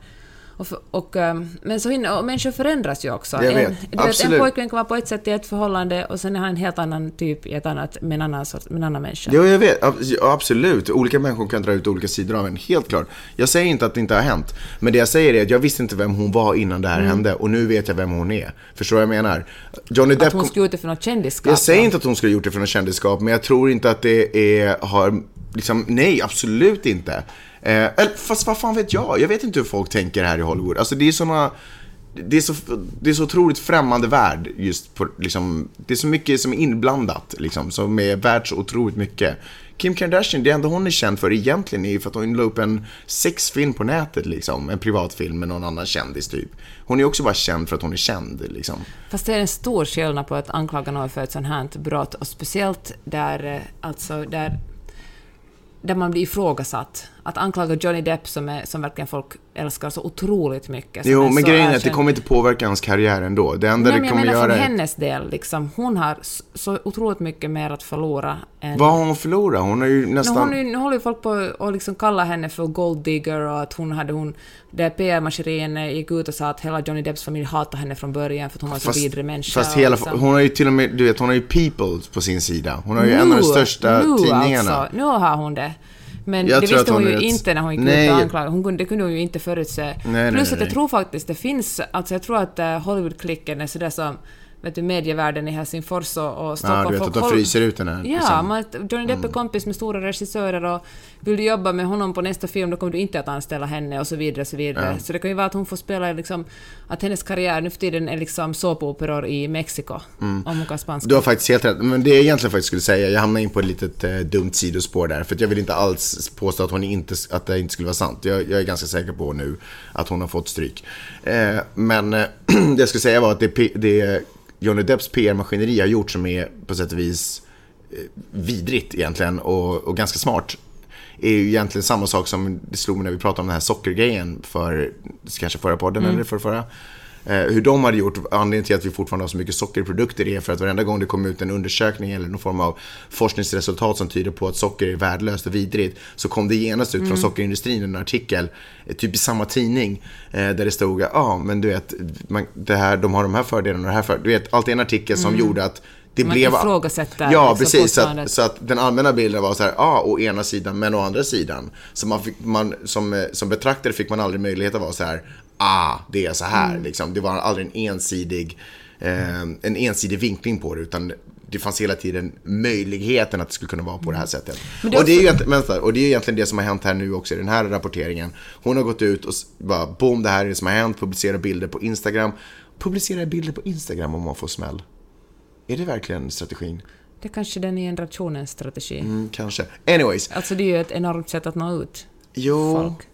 [SPEAKER 2] Och, för, och, äh, men så hinner, och människor förändras ju också.
[SPEAKER 1] Jag vet.
[SPEAKER 2] En, du vet, en
[SPEAKER 1] Absolut.
[SPEAKER 2] pojkvän kan vara på ett sätt i ett förhållande och sen är han en helt annan typ i ett annat, med en annan, sorts, med en annan människa.
[SPEAKER 1] Jo, jag vet. Absolut. Olika människor kan dra ut olika sidor av en. Helt klart. Jag säger inte att det inte har hänt. Men det jag säger är att jag visste inte vem hon var innan det här
[SPEAKER 2] Mm.
[SPEAKER 1] hände. Och nu vet jag vem hon är. Förstår du vad jag menar? Johnny
[SPEAKER 2] Att
[SPEAKER 1] Depp
[SPEAKER 2] hon
[SPEAKER 1] kom-
[SPEAKER 2] skulle ut det för något kändisskap.
[SPEAKER 1] Jag säger
[SPEAKER 2] då.
[SPEAKER 1] inte att hon skulle gjort det för något kändisskap, men jag tror inte att det är, har, liksom, nej, absolut inte. Eh, eller, fast vad fan vet jag? Jag vet inte hur folk tänker här i Hollywood. Alltså det är såna, det är så, det är så otroligt främmande värld just på, liksom, det är så mycket som är inblandat, liksom, som är värt så otroligt mycket. Kim Kardashian, det enda hon är känd för egentligen är ju för att hon la upp en sexfilm på nätet, liksom. En privatfilm med någon annan kändis, typ. Hon är också bara känd för att hon är känd, liksom.
[SPEAKER 2] Fast det är en stor skillnad på att anklaga någon för ett sånt här brott och speciellt där, eh, alltså, där, där man blir ifrågasatt. Att anklaga Johnny Depp som, är, som verkligen folk älskar så otroligt mycket.
[SPEAKER 1] Jo, men grejen är att det kommer inte påverka hans karriär ändå. Det enda
[SPEAKER 2] Nej,
[SPEAKER 1] det
[SPEAKER 2] men jag
[SPEAKER 1] kommer
[SPEAKER 2] menar
[SPEAKER 1] göra är...
[SPEAKER 2] hennes del, liksom, hon har så otroligt mycket mer att förlora än...
[SPEAKER 1] Vad har hon förlorat? Hon har ju
[SPEAKER 2] Nu,
[SPEAKER 1] nästan...
[SPEAKER 2] hon, är ju- nu håller ju folk på och liksom kalla henne för gold digger och att hon hade hon... Där PR-maskineriet gick ut och sa att hela Johnny Depps familj hatade henne från början för att hon var så vidrig människa.
[SPEAKER 1] fast hela,
[SPEAKER 2] liksom-
[SPEAKER 1] hon har ju till och med, du vet, hon har ju People på sin sida. Hon har ju en av de
[SPEAKER 2] Nu-
[SPEAKER 1] största
[SPEAKER 2] nu
[SPEAKER 1] tidningarna.
[SPEAKER 2] Alltså, nu har hon det. Men
[SPEAKER 1] Jag
[SPEAKER 2] det visste hon,
[SPEAKER 1] hon
[SPEAKER 2] ju inte när hon gick
[SPEAKER 1] Nej.
[SPEAKER 2] ut och anklagade. Hon kunde, det kunde hon ju inte förutse.
[SPEAKER 1] Nej, nej,
[SPEAKER 2] Plus
[SPEAKER 1] nej,
[SPEAKER 2] att jag
[SPEAKER 1] nej.
[SPEAKER 2] tror faktiskt det finns, alltså jag tror att uh, Hollywood-klicken är sådär som vet du, medievärlden i Helsingfors och, och Stockholm.
[SPEAKER 1] Ja, du vet att de fryser ut den här.
[SPEAKER 2] Ja, man, Johnny Depp är kompis med stora regissörer och vill du jobba med honom på nästa film då kommer du inte att anställa henne och så vidare. Så vidare.
[SPEAKER 1] Ja.
[SPEAKER 2] Så det kan ju vara att hon får spela liksom, att hennes karriär nu för tiden är liksom såpoperor i Mexiko.
[SPEAKER 1] Mm.
[SPEAKER 2] Om hon kan spanska.
[SPEAKER 1] Du har faktiskt helt rätt. Men det jag egentligen faktiskt skulle säga, jag hamnade in på ett litet eh, dumt sidospår där. För jag vill inte alls påstå att, hon inte, att det inte skulle vara sant. Jag, jag är ganska säker på nu att hon har fått stryk. Eh, men eh, det jag skulle säga var att det, det Johnny Depps PR-maskineri har gjort som är på sätt och vis eh, vidrigt egentligen och, och ganska smart är ju egentligen samma sak som det slog mig när vi pratade om den här sockergrejen för kanske förra podden eller för förra. Eh, hur de hade gjort, anledningen till att vi fortfarande har så mycket sockerprodukter är för att varenda gång det kom ut en undersökning eller någon form av forskningsresultat som tyder på att socker är värdelöst och vidrigt så kom det genast ut från sockerindustrin en artikel, eh, typ i samma tidning, eh, där det stod ja ah, men du vet, man, det här, de har de här fördelarna och det här för, Du vet, alltid en artikel som gjorde att det
[SPEAKER 2] Man
[SPEAKER 1] blev...
[SPEAKER 2] ifrågasätter
[SPEAKER 1] Ja,
[SPEAKER 2] liksom
[SPEAKER 1] precis. Så att, så att den allmänna bilden var så här, ja, ah, å ena sidan, men å andra sidan. Så man fick, man, som, som betraktare fick man aldrig möjlighet att vara så här, ah, det är så här.
[SPEAKER 2] Mm.
[SPEAKER 1] Liksom. Det var aldrig en ensidig, eh, en ensidig vinkling på det, utan det fanns hela tiden möjligheten att det skulle kunna vara på det här sättet.
[SPEAKER 2] Mm. Men det är
[SPEAKER 1] och, det är ju vänta, och det är egentligen det som har hänt här nu också i den här rapporteringen. Hon har gått ut och bara, boom, det här är det som har hänt, publicera bilder på Instagram. Publicera bilder på Instagram om man får smäll. Är det verkligen strategin?
[SPEAKER 2] Det är kanske den generationens strategi.
[SPEAKER 1] Mm, kanske. Anyways.
[SPEAKER 2] Alltså det är ju ett enormt sätt att nå ut
[SPEAKER 1] Jo.
[SPEAKER 2] folk.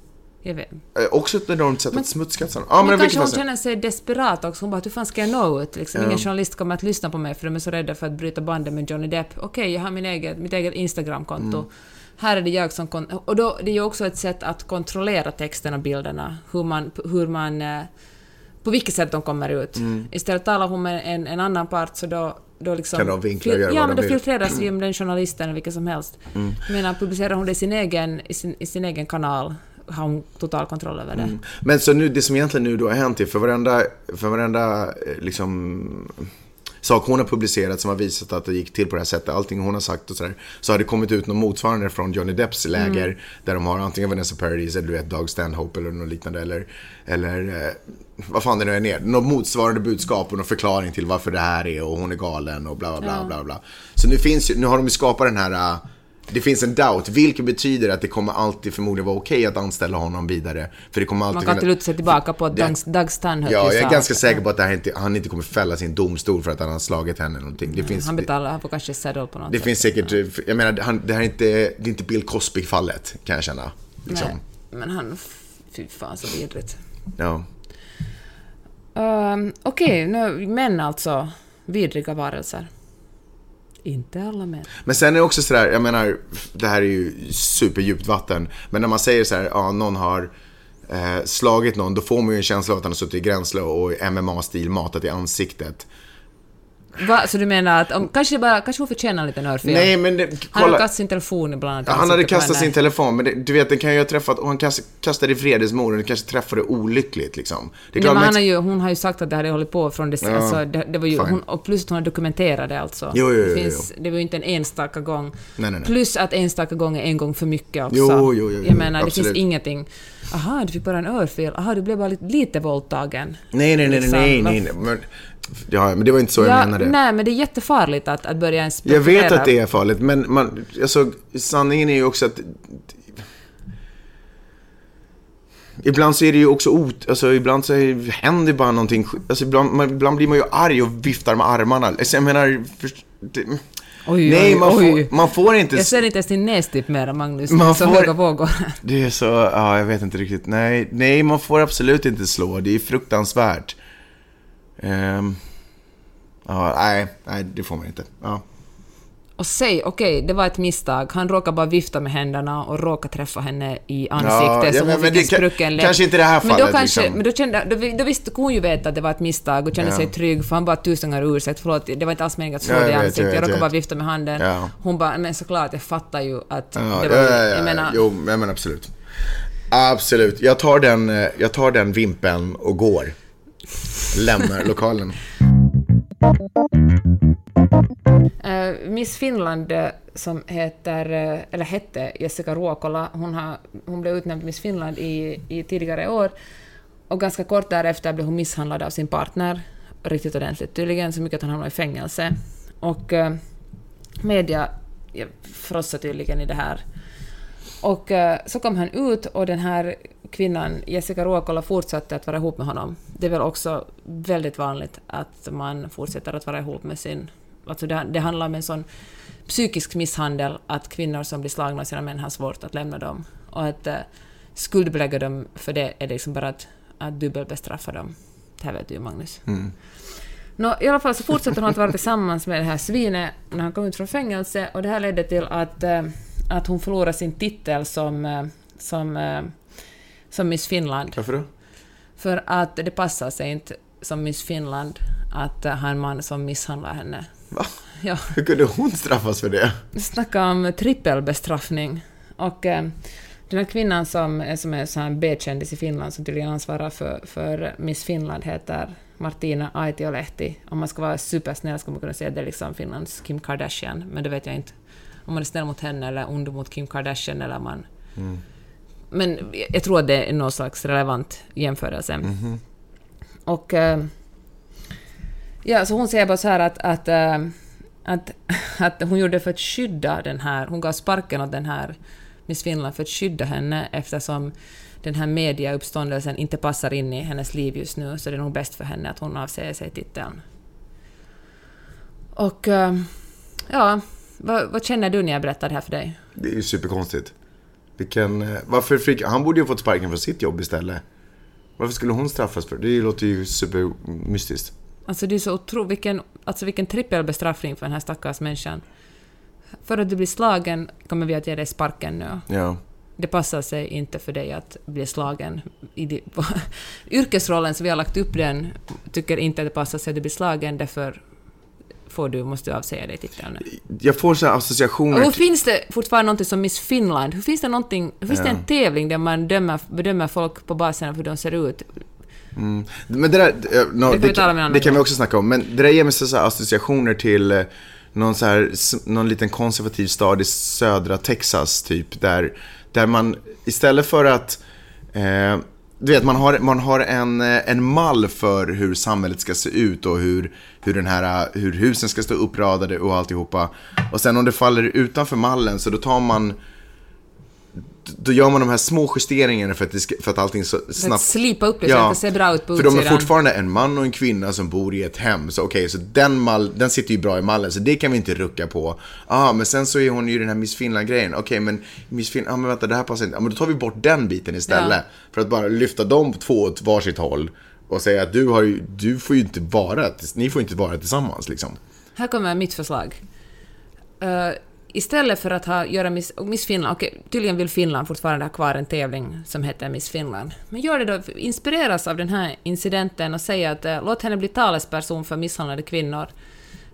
[SPEAKER 2] Jag vet.
[SPEAKER 1] Eh, Också ett enormt sätt att smutskasta Ja,
[SPEAKER 2] Men,
[SPEAKER 1] men,
[SPEAKER 2] kanske hon känner sig desperat också. Hon bara, hur fan ska jag nå ut? Liksom,
[SPEAKER 1] Ja.
[SPEAKER 2] Ingen journalist kommer att lyssna på mig för de är så rädda för att bryta banden med Johnny Depp. Okej, jag har min eget, mitt eget Instagramkonto.
[SPEAKER 1] Mm.
[SPEAKER 2] Här är det jag som... Kon- och då, det är ju också ett sätt att kontrollera texten och bilderna. Hur man... Hur man eh, på vilket sätt de kommer ut.
[SPEAKER 1] Mm.
[SPEAKER 2] Istället talar hon med en, en annan part så då, då liksom...
[SPEAKER 1] Kan de vinkla och göra
[SPEAKER 2] Ja,
[SPEAKER 1] vad
[SPEAKER 2] men
[SPEAKER 1] de
[SPEAKER 2] då.
[SPEAKER 1] Mm.
[SPEAKER 2] filtreras ju den journalisten eller vilken som helst. Jag menar, publicerar hon det i sin egen, i sin, i sin egen kanal har hon total kontroll över det.
[SPEAKER 1] Mm. Men så nu, det som egentligen nu då har hänt är för varenda, för varenda eh, liksom sak hon har publicerat som har visat att det gick till på det här sättet, allting hon har sagt och sådär, så har det kommit ut något motsvarande från Johnny Depps läger
[SPEAKER 2] Mm.
[SPEAKER 1] där de har antingen Vanessa Paradis eller du vet Doug Stanhope eller något liknande eller, eller eh, vad fan det nu än är, något motsvarande budskap och någon förklaring till varför det här är och hon är galen och bla bla bla
[SPEAKER 2] Ja.
[SPEAKER 1] bla bla. Så nu finns nu har de ju skapat den här eh, det finns en doubt, vilket betyder att det kommer alltid förmodligen vara okej att anställa honom vidare. För det kommer alltid
[SPEAKER 2] Man kan inte luta sig tillbaka på att Doug, Doug Stanhope
[SPEAKER 1] Ja, jag är ganska säker på att inte, han inte kommer fällas i en domstol för att han har slagit henne eller någonting. Det finns,
[SPEAKER 2] Han betalar, han får kanske settle på något
[SPEAKER 1] det
[SPEAKER 2] sätt.
[SPEAKER 1] finns säkert, jag menar, han, det här är inte, det är inte Bill Cosby-fallet, kan jag känna. Liksom.
[SPEAKER 2] Nej, men han... Fy fan så vidrigt.
[SPEAKER 1] Ja.
[SPEAKER 2] Um, Okej, nu, män alltså. Vidriga varelser. Inte alla män.
[SPEAKER 1] Men sen är det också sådär, jag menar, det här är ju superdjupt vatten. Men när man säger så här, ja, någon har eh, slagit någon, då får man ju en känsla av att han har suttit i gränsle och i MMA-stil matat i ansiktet.
[SPEAKER 2] Va, så du menar att om, kanske, bara, kanske hon förtjänar en liten örfil?
[SPEAKER 1] Nej, men det,
[SPEAKER 2] Han
[SPEAKER 1] kolla.
[SPEAKER 2] hade kastat sin telefon ibland.
[SPEAKER 1] Ja, han hade kastat sin
[SPEAKER 2] telefon.
[SPEAKER 1] men det, du vet, den kan ju ha träffat, och han kast- kastade i vredesmord och den kanske träffade olyckligt liksom. Det är
[SPEAKER 2] Nej,
[SPEAKER 1] klart
[SPEAKER 2] men han har ju, hon har ju sagt att det hade hållit på från det,
[SPEAKER 1] Ja,
[SPEAKER 2] alltså, det, det var ju, hon, och plus att hon har dokumenterat det alltså.
[SPEAKER 1] Jo, jo, jo,
[SPEAKER 2] det, finns, det var ju inte en enstaka gång.
[SPEAKER 1] Nej, nej, nej.
[SPEAKER 2] Plus att enstaka gång är en gång för mycket också.
[SPEAKER 1] Jo, jo, jo, jo,
[SPEAKER 2] Jag menar, det
[SPEAKER 1] absolut.
[SPEAKER 2] finns ingenting. Aha, du fick bara en örfil. Aha, du blev bara lite, lite våldtagen.
[SPEAKER 1] Nej, nej, nej, nej,
[SPEAKER 2] Liksom,
[SPEAKER 1] nej, nej, nej. Men, ja, men det var inte så jag
[SPEAKER 2] ja,
[SPEAKER 1] menade.
[SPEAKER 2] Nej, men det är jättefarligt att, att börja ens
[SPEAKER 1] Jag vet att det är farligt, men man, alltså, sanningen är ju också att... Ibland så är det ju också ot... Alltså ibland så är- händer bara någonting Alltså ibland, man, ibland blir man ju arg och viftar med armarna. Alltså, jag menar... För, det,
[SPEAKER 2] Oj,
[SPEAKER 1] nej, man,
[SPEAKER 2] oj.
[SPEAKER 1] Får, man får inte...
[SPEAKER 2] Jag ser inte ens din nästipp mera, Magnus.
[SPEAKER 1] Man
[SPEAKER 2] så
[SPEAKER 1] får-
[SPEAKER 2] höga vågor.
[SPEAKER 1] Det är så... Ja, jag vet inte riktigt. Nej, nej, man får absolut inte slå. Det är fruktansvärt. Ehm, ja, nej, nej, det får man inte. Ja.
[SPEAKER 2] Och säg, okej, det var ett misstag. Han råkade bara vifta med händerna och råka träffa henne i ansiktet
[SPEAKER 1] Ja,
[SPEAKER 2] så
[SPEAKER 1] ja,
[SPEAKER 2] hon
[SPEAKER 1] men-
[SPEAKER 2] fick
[SPEAKER 1] men
[SPEAKER 2] en sprucken läpp.
[SPEAKER 1] kanske inte i det här
[SPEAKER 2] Men då
[SPEAKER 1] fallet,
[SPEAKER 2] kanske,
[SPEAKER 1] liksom.
[SPEAKER 2] men då, kände, då, då visste hon ju veta att det var ett misstag och kände
[SPEAKER 1] Ja.
[SPEAKER 2] sig trygg för han bara tusen gånger ursäkt, förlåt, det var inte alls meningen att slå
[SPEAKER 1] Ja,
[SPEAKER 2] dig i
[SPEAKER 1] vet, jag
[SPEAKER 2] ansiktet,
[SPEAKER 1] vet,
[SPEAKER 2] jag råkade bara vifta med handen.
[SPEAKER 1] Ja.
[SPEAKER 2] Hon bara, men såklart, jag fattar ju att det var
[SPEAKER 1] ja,
[SPEAKER 2] jag menar,
[SPEAKER 1] Jo, jag menar absolut. Absolut. Jag tar den, eh, jag tar den vimpen och går. Lämnar lokalen.
[SPEAKER 2] Uh, Miss Finland eh, som heter, eh, eller hette Jessica Ruokola, hon, har, hon blev utnämnd Miss Finland i, i tidigare år och ganska kort därefter blev hon misshandlad av sin partner, riktigt ordentligt tydligen, så mycket att han hamnade i fängelse. Och uh, media frossade tydligen i det här. Och uh, så kom han ut och den här kvinnan, Jessica Ruokola, fortsatte att vara ihop med honom. Det är väl också väldigt vanligt att man fortsätter att vara ihop med sin... Alltså det, det handlar om en sån psykisk misshandel att kvinnor som blir slagna av sina män har svårt att lämna dem. Och att eh, skuldbelägga dem för det är liksom bara att, att dubbelbestraffa dem. Det här vet du ju, Magnus.
[SPEAKER 1] Mm.
[SPEAKER 2] Nå, I alla fall så fortsätter hon att vara tillsammans med det här svinet när han kom ut från fängelse och det här ledde till att, eh, att hon förlorade sin titel som, eh, som, eh, som Miss Finland.
[SPEAKER 1] Varför då?
[SPEAKER 2] För att det passar sig inte som Miss Finland att eh, ha en man som misshandlar henne.
[SPEAKER 1] Va?
[SPEAKER 2] Ja,
[SPEAKER 1] Hur kunde hon straffas för det?
[SPEAKER 2] snacka om trippelbestraffning. Och eh, den här kvinnan som, är- som är sån här B-kändis i Finland som tydligen ansvarar för, för Miss Finland heter Martina Aitiolehti. Om man ska vara supersnäll ska man kunna säga att det är liksom Finlands Kim Kardashian, men det vet jag inte. Om man är snäll mot henne eller ond mot Kim Kardashian eller man... Men jag tror att det är någon slags relevant jämförelse. Och... Eh, ja, så hon säger bara så här att, att, eh, att, att hon gjorde det för att skydda den här... Hon gav sparken åt den här Miss Finland för att skydda henne eftersom den här mediauppståndelsen inte passar in i hennes liv just nu, så det är nog bäst för henne att hon avsäger sig titeln. Och... eh, ja, vad, vad känner du när jag berättar det här för dig?
[SPEAKER 1] Det är ju superkonstigt. Vilken, eh, varför fick, han borde ju fått sparken från sitt jobb istället. Varför skulle hon straffas för det? Det låter ju supermystiskt.
[SPEAKER 2] Alltså det är så otroligt, vilken, alltså vilken trippelbestraffning för den här stackars människan. För att du blir slagen kommer vi att ge dig sparken nu.
[SPEAKER 1] Ja.
[SPEAKER 2] Det passar sig inte för dig att bli slagen. I di, yrkesrollen som vi har lagt upp den tycker inte att det passar sig att du blir slagen, därför får du, måste du avsäga dig titeln nu.
[SPEAKER 1] Jag får så associationer.
[SPEAKER 2] Och finns det fortfarande någonting som Miss Finland? Hur finns det någonting, finns det en tävling där man dömer, bedömer folk på basen av hur de ser ut?
[SPEAKER 1] Men det där, eh, no,
[SPEAKER 2] Det kan
[SPEAKER 1] det, kan, det kan vi också snacka om. Men det där ger mig så associationer till eh, någon, så här, någon liten konservativ stad i södra Texas, typ. Där, där man istället för att... Eh, du vet, man har, man har en, eh, en mall för hur samhället ska se ut och hur, hur, den här, eh, hur husen ska stå uppradade och alltihopa. Och sen om det faller utanför mallen så då tar man då gör man de här små justeringarna för att, det ska, för att allting så
[SPEAKER 2] För att
[SPEAKER 1] snabbt...
[SPEAKER 2] slipa upp det så att det ser bra ut på
[SPEAKER 1] För de är
[SPEAKER 2] utsidan.
[SPEAKER 1] fortfarande en man och en kvinna som bor i ett hem. Så okej, så den, mall, den sitter ju bra i mallen, så det kan vi inte rucka på. ah, men sen så är hon ju den här Miss Finland-grejen. Okej, men Miss Finland, ah, men vänta, det här passar inte. Ah, men då tar vi bort den biten istället. För att bara lyfta de två åt varsitt håll. Och säga att du, har ju, du får ju inte vara, ni får inte vara tillsammans liksom.
[SPEAKER 2] Här kommer mitt förslag. Eh, istället för att ha, göra Miss, Miss Finland, okej, tydligen vill Finland fortfarande ha kvar en tävling som heter Miss Finland. Men gör det då, inspireras av den här incidenten och säg att eh, låt henne bli talesperson för misshandlade kvinnor.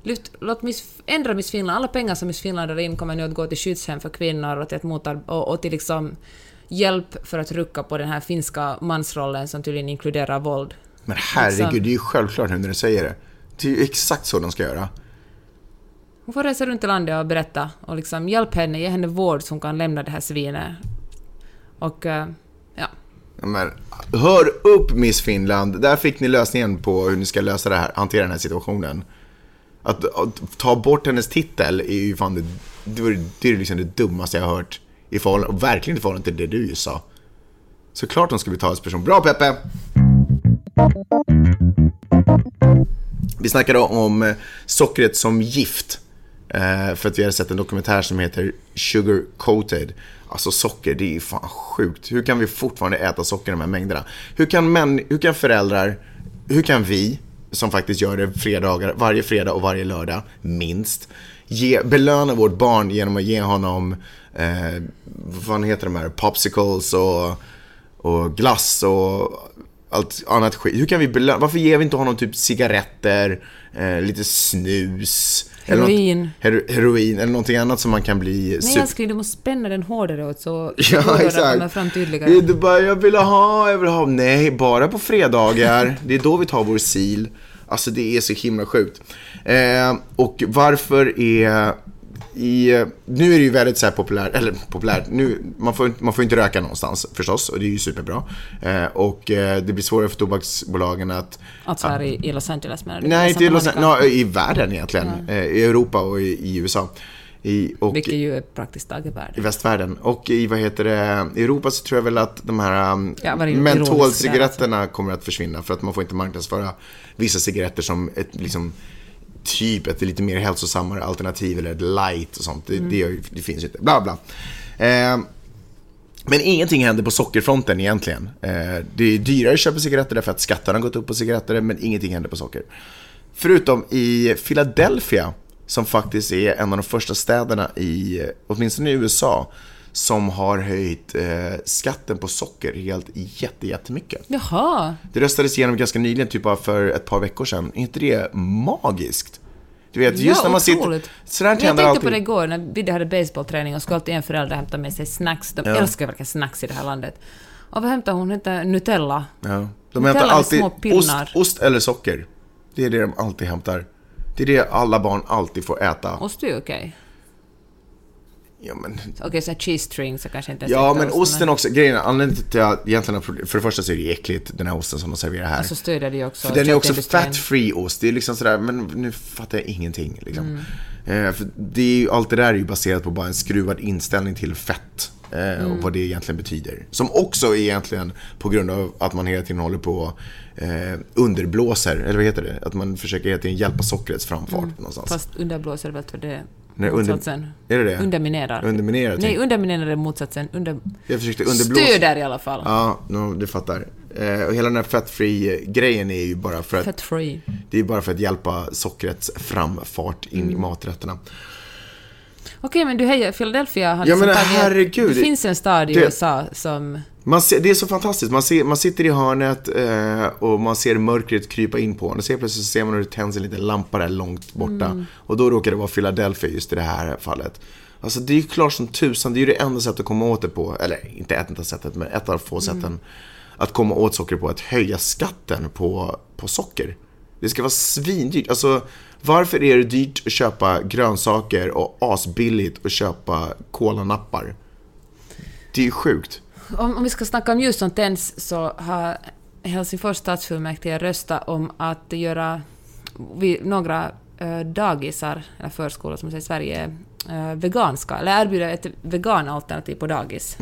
[SPEAKER 2] Lyft, låt Miss, ändra Miss Finland, alla pengar som Miss Finland drar in kommer nu att gå till skyddshem för kvinnor och till, ett motar, och, och till liksom hjälp för att rucka på den här finska mansrollen som tydligen inkluderar våld.
[SPEAKER 1] Men herregud, det är ju självklart nu när du säger det. Det är ju exakt så de ska göra.
[SPEAKER 2] Hon får resa runt i landet och berätta och liksom hjälp henne, ge henne vård så hon kan lämna det här svinet. Och eh, ja,
[SPEAKER 1] Men, hör upp Miss Finland, där fick ni lösningen på hur ni ska lösa det här, hantera den här situationen. Att, att ta bort hennes titel är ju fan det, det, var, det är liksom det dummaste jag har hört. I förhållande, och verkligen i förhållande till det du just sa. Såklart hon ska bli talesperson. Bra Peppe! Vi snackade om eh, sockret som gift. Eh, för att vi hade sett en dokumentär som heter Sugar Coated. Alltså socker, det är ju fan sjukt. Hur kan vi fortfarande äta socker i de här mängderna? Hur kan, män, hur kan föräldrar, hur kan vi, som faktiskt gör det fredagar, varje fredag och varje lördag, minst, ge, belöna vårt barn genom att ge honom, eh, vad fan heter de här, popsicles och, och glass och allt annat skit. Hur kan vi belöna, varför ger vi inte honom typ cigaretter, eh, lite snus, eller något-
[SPEAKER 2] Heroin.
[SPEAKER 1] hero, heroin eller någonting annat som man kan bli
[SPEAKER 2] nej älskling, du måste spänna den hårdare åt så
[SPEAKER 1] Ja,
[SPEAKER 2] kommer
[SPEAKER 1] exakt.
[SPEAKER 2] fram
[SPEAKER 1] Det
[SPEAKER 2] tydligare.
[SPEAKER 1] är bara, jag vill ha, jag vill ha. Nej, bara på fredagar. Det är då vi tar vår sil. Alltså det är så himla sjukt. Eh, och varför är... I, nu är det ju väldigt så här populärt, eller populärt, nu, man, får, man får inte röka någonstans förstås och det är ju superbra. Eh, och eh, det blir svårare för tobaksbolagen att
[SPEAKER 2] Alltså här i, i Los Angeles menar du?
[SPEAKER 1] Nej, inte i, Los,
[SPEAKER 2] Monica.
[SPEAKER 1] no, i världen egentligen. Eh, I Europa och i, i USA. I, och
[SPEAKER 2] Vilket ju är praktiskt taget
[SPEAKER 1] i
[SPEAKER 2] världen.
[SPEAKER 1] västvärlden. Och i, vad heter det, i Europa så tror jag väl att de här um,
[SPEAKER 2] Ja,
[SPEAKER 1] mentolcigaretterna kommer att försvinna. För att man får inte marknadsföra vissa cigaretter som ett, liksom, typ ett lite mer hälsosammare alternativ eller ett light och sånt. Det,
[SPEAKER 2] Mm.
[SPEAKER 1] det, det finns ju inte. Bla, bla. Eh, men ingenting händer på sockerfronten egentligen. Eh, det är dyrare att köpa cigaretter därför att skatterna har gått upp på cigaretter, men ingenting händer på socker. Förutom i Philadelphia, som faktiskt är en av de första städerna i, åtminstone i USA, som har höjt eh, skatten på socker helt jätte, jättemycket.
[SPEAKER 2] Jaha,
[SPEAKER 1] Det röstades igenom ganska nyligen, typ bara för ett par veckor sedan. Är inte det magiskt? Du vet, just
[SPEAKER 2] ja,
[SPEAKER 1] när man sitter...
[SPEAKER 2] otroligt.
[SPEAKER 1] Sådär
[SPEAKER 2] Men jag tänkte
[SPEAKER 1] alltid.
[SPEAKER 2] på det igår när Vidde hade baseballträning och skulle alltid en förälder hämta med sig snacks. De
[SPEAKER 1] Ja.
[SPEAKER 2] älskar verkligen snacks i det här landet. Och vad hämtar hon? Hon hämtar Nutella.
[SPEAKER 1] Ja. De hämtar alltid ost, ost eller socker. Det är det de alltid hämtar. Det är det alla barn alltid får äta.
[SPEAKER 2] Ost är okej.
[SPEAKER 1] Ja, men,
[SPEAKER 2] Okej, så här cheese string så kanske inte
[SPEAKER 1] ja, men
[SPEAKER 2] ost,
[SPEAKER 1] osten också. Grejen är, anledningen till att jag egentligen För det första så är det äckligt, den här osten som de serverar här.
[SPEAKER 2] Och så stödjer det ju också
[SPEAKER 1] För den är också fat-free ost. Det är liksom sådär, men nu fattar jag ingenting. Liksom.
[SPEAKER 2] Mm.
[SPEAKER 1] Eh, det är ju, allt det där är ju baserat på bara en skruvad inställning till fett. Eh,
[SPEAKER 2] Mm.
[SPEAKER 1] Och vad det egentligen betyder. Som också är egentligen på grund av att man hela tiden håller på eh, underblåser, eller vad heter det? Att man försöker hela tiden hjälpa sockrets framfart någonstans.
[SPEAKER 2] Mm. Fast underblåser väl för det
[SPEAKER 1] Nej, under,
[SPEAKER 2] motsatsen.
[SPEAKER 1] är det det?
[SPEAKER 2] Underminerar.
[SPEAKER 1] Underminerar,
[SPEAKER 2] Nej, underminerar är motsatsen. Under...
[SPEAKER 1] Jag försökte underblåsa.
[SPEAKER 2] Stöder i alla fall.
[SPEAKER 1] Ja, no, du fattar. Eh, och hela den här fettfri-grejen är ju bara för att
[SPEAKER 2] free.
[SPEAKER 1] det är bara för att hjälpa sockrets framfart in
[SPEAKER 2] Mm.
[SPEAKER 1] i maträtterna.
[SPEAKER 2] Okej, men du hejar Philadelphia har
[SPEAKER 1] Ja,
[SPEAKER 2] liksom
[SPEAKER 1] men
[SPEAKER 2] tagit-
[SPEAKER 1] herregud.
[SPEAKER 2] Det finns en stad i
[SPEAKER 1] Det-
[SPEAKER 2] USA som...
[SPEAKER 1] Man ser, det är så fantastiskt. Man, ser, man sitter i hörnet eh, och man ser mörkret krypa in på en. Och så plötsligt så ser man hur det tänds en liten lampa där långt borta.
[SPEAKER 2] Mm.
[SPEAKER 1] Och då råkar det vara Philadelphia just i det här fallet. Alltså det är ju klart som tusan, det är ju det enda sättet att komma åt det på. Eller inte ett enda sättet, men ett av få sätten. Att komma åt socker på, att höja skatten på, på socker. Det ska vara svindyrt. Alltså varför är det dyrt att köpa grönsaker och asbilligt att köpa kolanappar? Det är ju sjukt.
[SPEAKER 2] Om, om vi ska snacka om ljus som tänds så har Helsingfors stadsfullmäktige röstat om att göra vi, några eh, dagisar, eller förskolor som säger i Sverige, eh, veganska, eller erbjuda ett veganalternativ på dagis.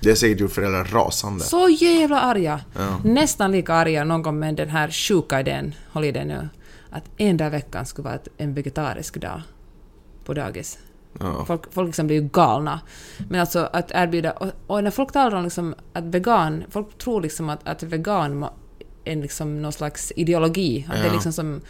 [SPEAKER 1] Det har säkert gjort föräldrar rasande.
[SPEAKER 2] Så jävla arga! Nästan lika arga någon gång med den här sjuka idén, håll i det nu, att en dag i veckan skulle vara en vegetarisk dag på dagis.
[SPEAKER 1] Ja.
[SPEAKER 2] Folk, folk liksom blir ju galna. Men alltså att erbjuda... Och, och när folk talar om liksom att vegan... Folk tror liksom att, att vegan är liksom någon slags ideologi. Att det är
[SPEAKER 1] Ja.
[SPEAKER 2] liksom som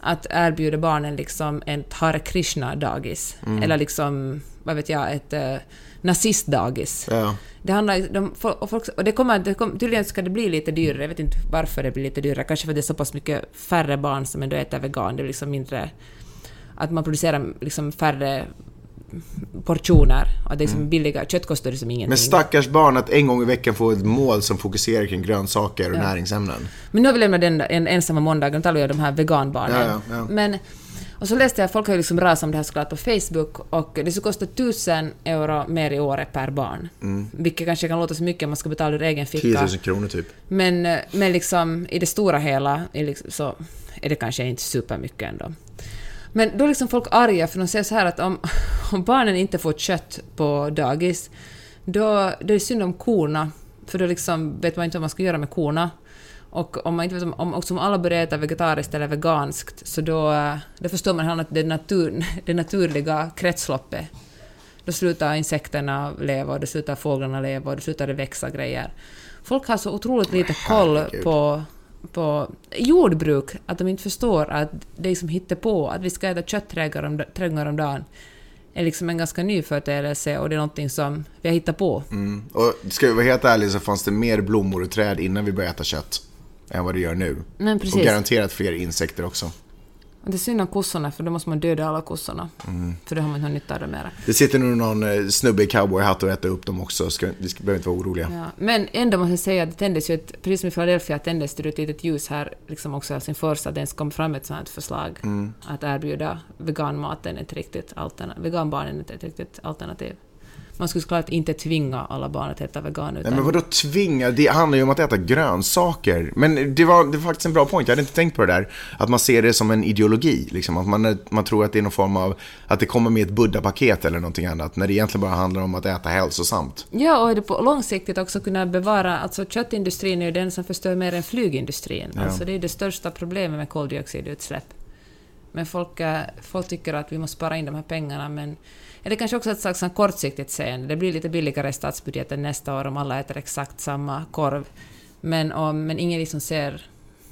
[SPEAKER 2] att erbjuda barnen liksom ett Hare Krishna-dagis.
[SPEAKER 1] Mm.
[SPEAKER 2] Eller liksom, vad vet jag, ett uh, nazistdagis.
[SPEAKER 1] Ja.
[SPEAKER 2] Det handlar de, och, folk, och det kommer, det kommer, tydligen ska det bli lite dyrare, jag vet inte varför det blir lite dyrare, kanske för att det är så pass mycket färre barn som ändå äter vegan, det är liksom mindre... Att man producerar liksom färre portioner, och att det är liksom billiga, kött kostar liksom ingenting.
[SPEAKER 1] Mm. Men stackars barn att en gång i veckan få ett mål som fokuserar kring grönsaker och
[SPEAKER 2] Ja.
[SPEAKER 1] näringsämnen.
[SPEAKER 2] Men nu har vi lämnat den en ensamma måndag, nu talar jag om de här veganbarnen.
[SPEAKER 1] Ja, ja.
[SPEAKER 2] Men, och så läste jag, folk har ju liksom rasat om det här såklart på Facebook, och det skulle kosta 1000 euro mer i året per barn. Vilket kanske kan låta så mycket om man ska betala ur egen
[SPEAKER 1] 10
[SPEAKER 2] ficka.
[SPEAKER 1] 000 kronor typ.
[SPEAKER 2] Men, eh, men liksom i det stora hela liksom, så är det kanske inte supermycket ändå. Men då är liksom folk arga för de säger så här att om, om barnen inte får kött på dagis, då, då är det synd om korna. För då liksom vet man inte vad man ska göra med korna. Och om man inte vet om, om, alla börjar äta vegetariskt eller veganskt, så då, eh, då förstår man att det, natur, det naturliga kretsloppet då slutar insekterna leva och då slutar fåglarna leva och då slutar det växa grejer. Folk har så otroligt lite koll på, på jordbruk att de inte förstår att det som hittar på att vi ska äta kött tre gånger om, tre gånger om dagen är liksom en ganska ny företeelse och det är någonting som vi har hittat på.
[SPEAKER 1] Mm. Och ska vi vara helt ärliga så fanns det mer blommor och träd innan vi började äta kött. Än vad det gör nu.
[SPEAKER 2] Men
[SPEAKER 1] Och
[SPEAKER 2] precis.
[SPEAKER 1] garanterat fler insekter också.
[SPEAKER 2] Det är synd om kossorna för då måste man döda alla kossorna.
[SPEAKER 1] Mm.
[SPEAKER 2] För då har man inte nytta av det mera.
[SPEAKER 1] Det sitter nog någon eh, snubbe i cowboyhatt och äter upp dem också. Ska, vi behöver inte vara oroliga.
[SPEAKER 2] Ja, men ändå måste jag säga att det tändes ju ett, precis som i Philadelphia tändes det ett litet ljus här, liksom också i Helsingfors, att det ens kom fram ett sånt här förslag
[SPEAKER 1] Mm.
[SPEAKER 2] att erbjuda veganmaten ett riktigt alternativ, veganbarnen ett riktigt alternativ. Man skulle såklart inte tvinga alla barn att äta vegan, utan
[SPEAKER 1] Nej, men vadå tvinga? Det handlar ju om att äta grönsaker. Men det var, det var faktiskt en bra point, jag hade inte tänkt på det där. Att man ser det som en ideologi, liksom. Att man, man tror att det är någon form av, att det kommer med ett buddha-paket eller någonting annat. När det egentligen bara handlar om att äta hälsosamt.
[SPEAKER 2] Ja, och det på långsiktigt också kunna bevara... Alltså köttindustrin är ju den som förstör mer än flygindustrin.
[SPEAKER 1] Ja.
[SPEAKER 2] Alltså det är det största problemet med koldioxidutsläpp. Men folk, eh, folk tycker att vi måste spara in de här pengarna, men... Eller det kanske också ett slags kortsiktigt seende? Det blir lite billigare i statsbudgeten nästa år om alla äter exakt samma korv. Men, om, men ingen liksom ser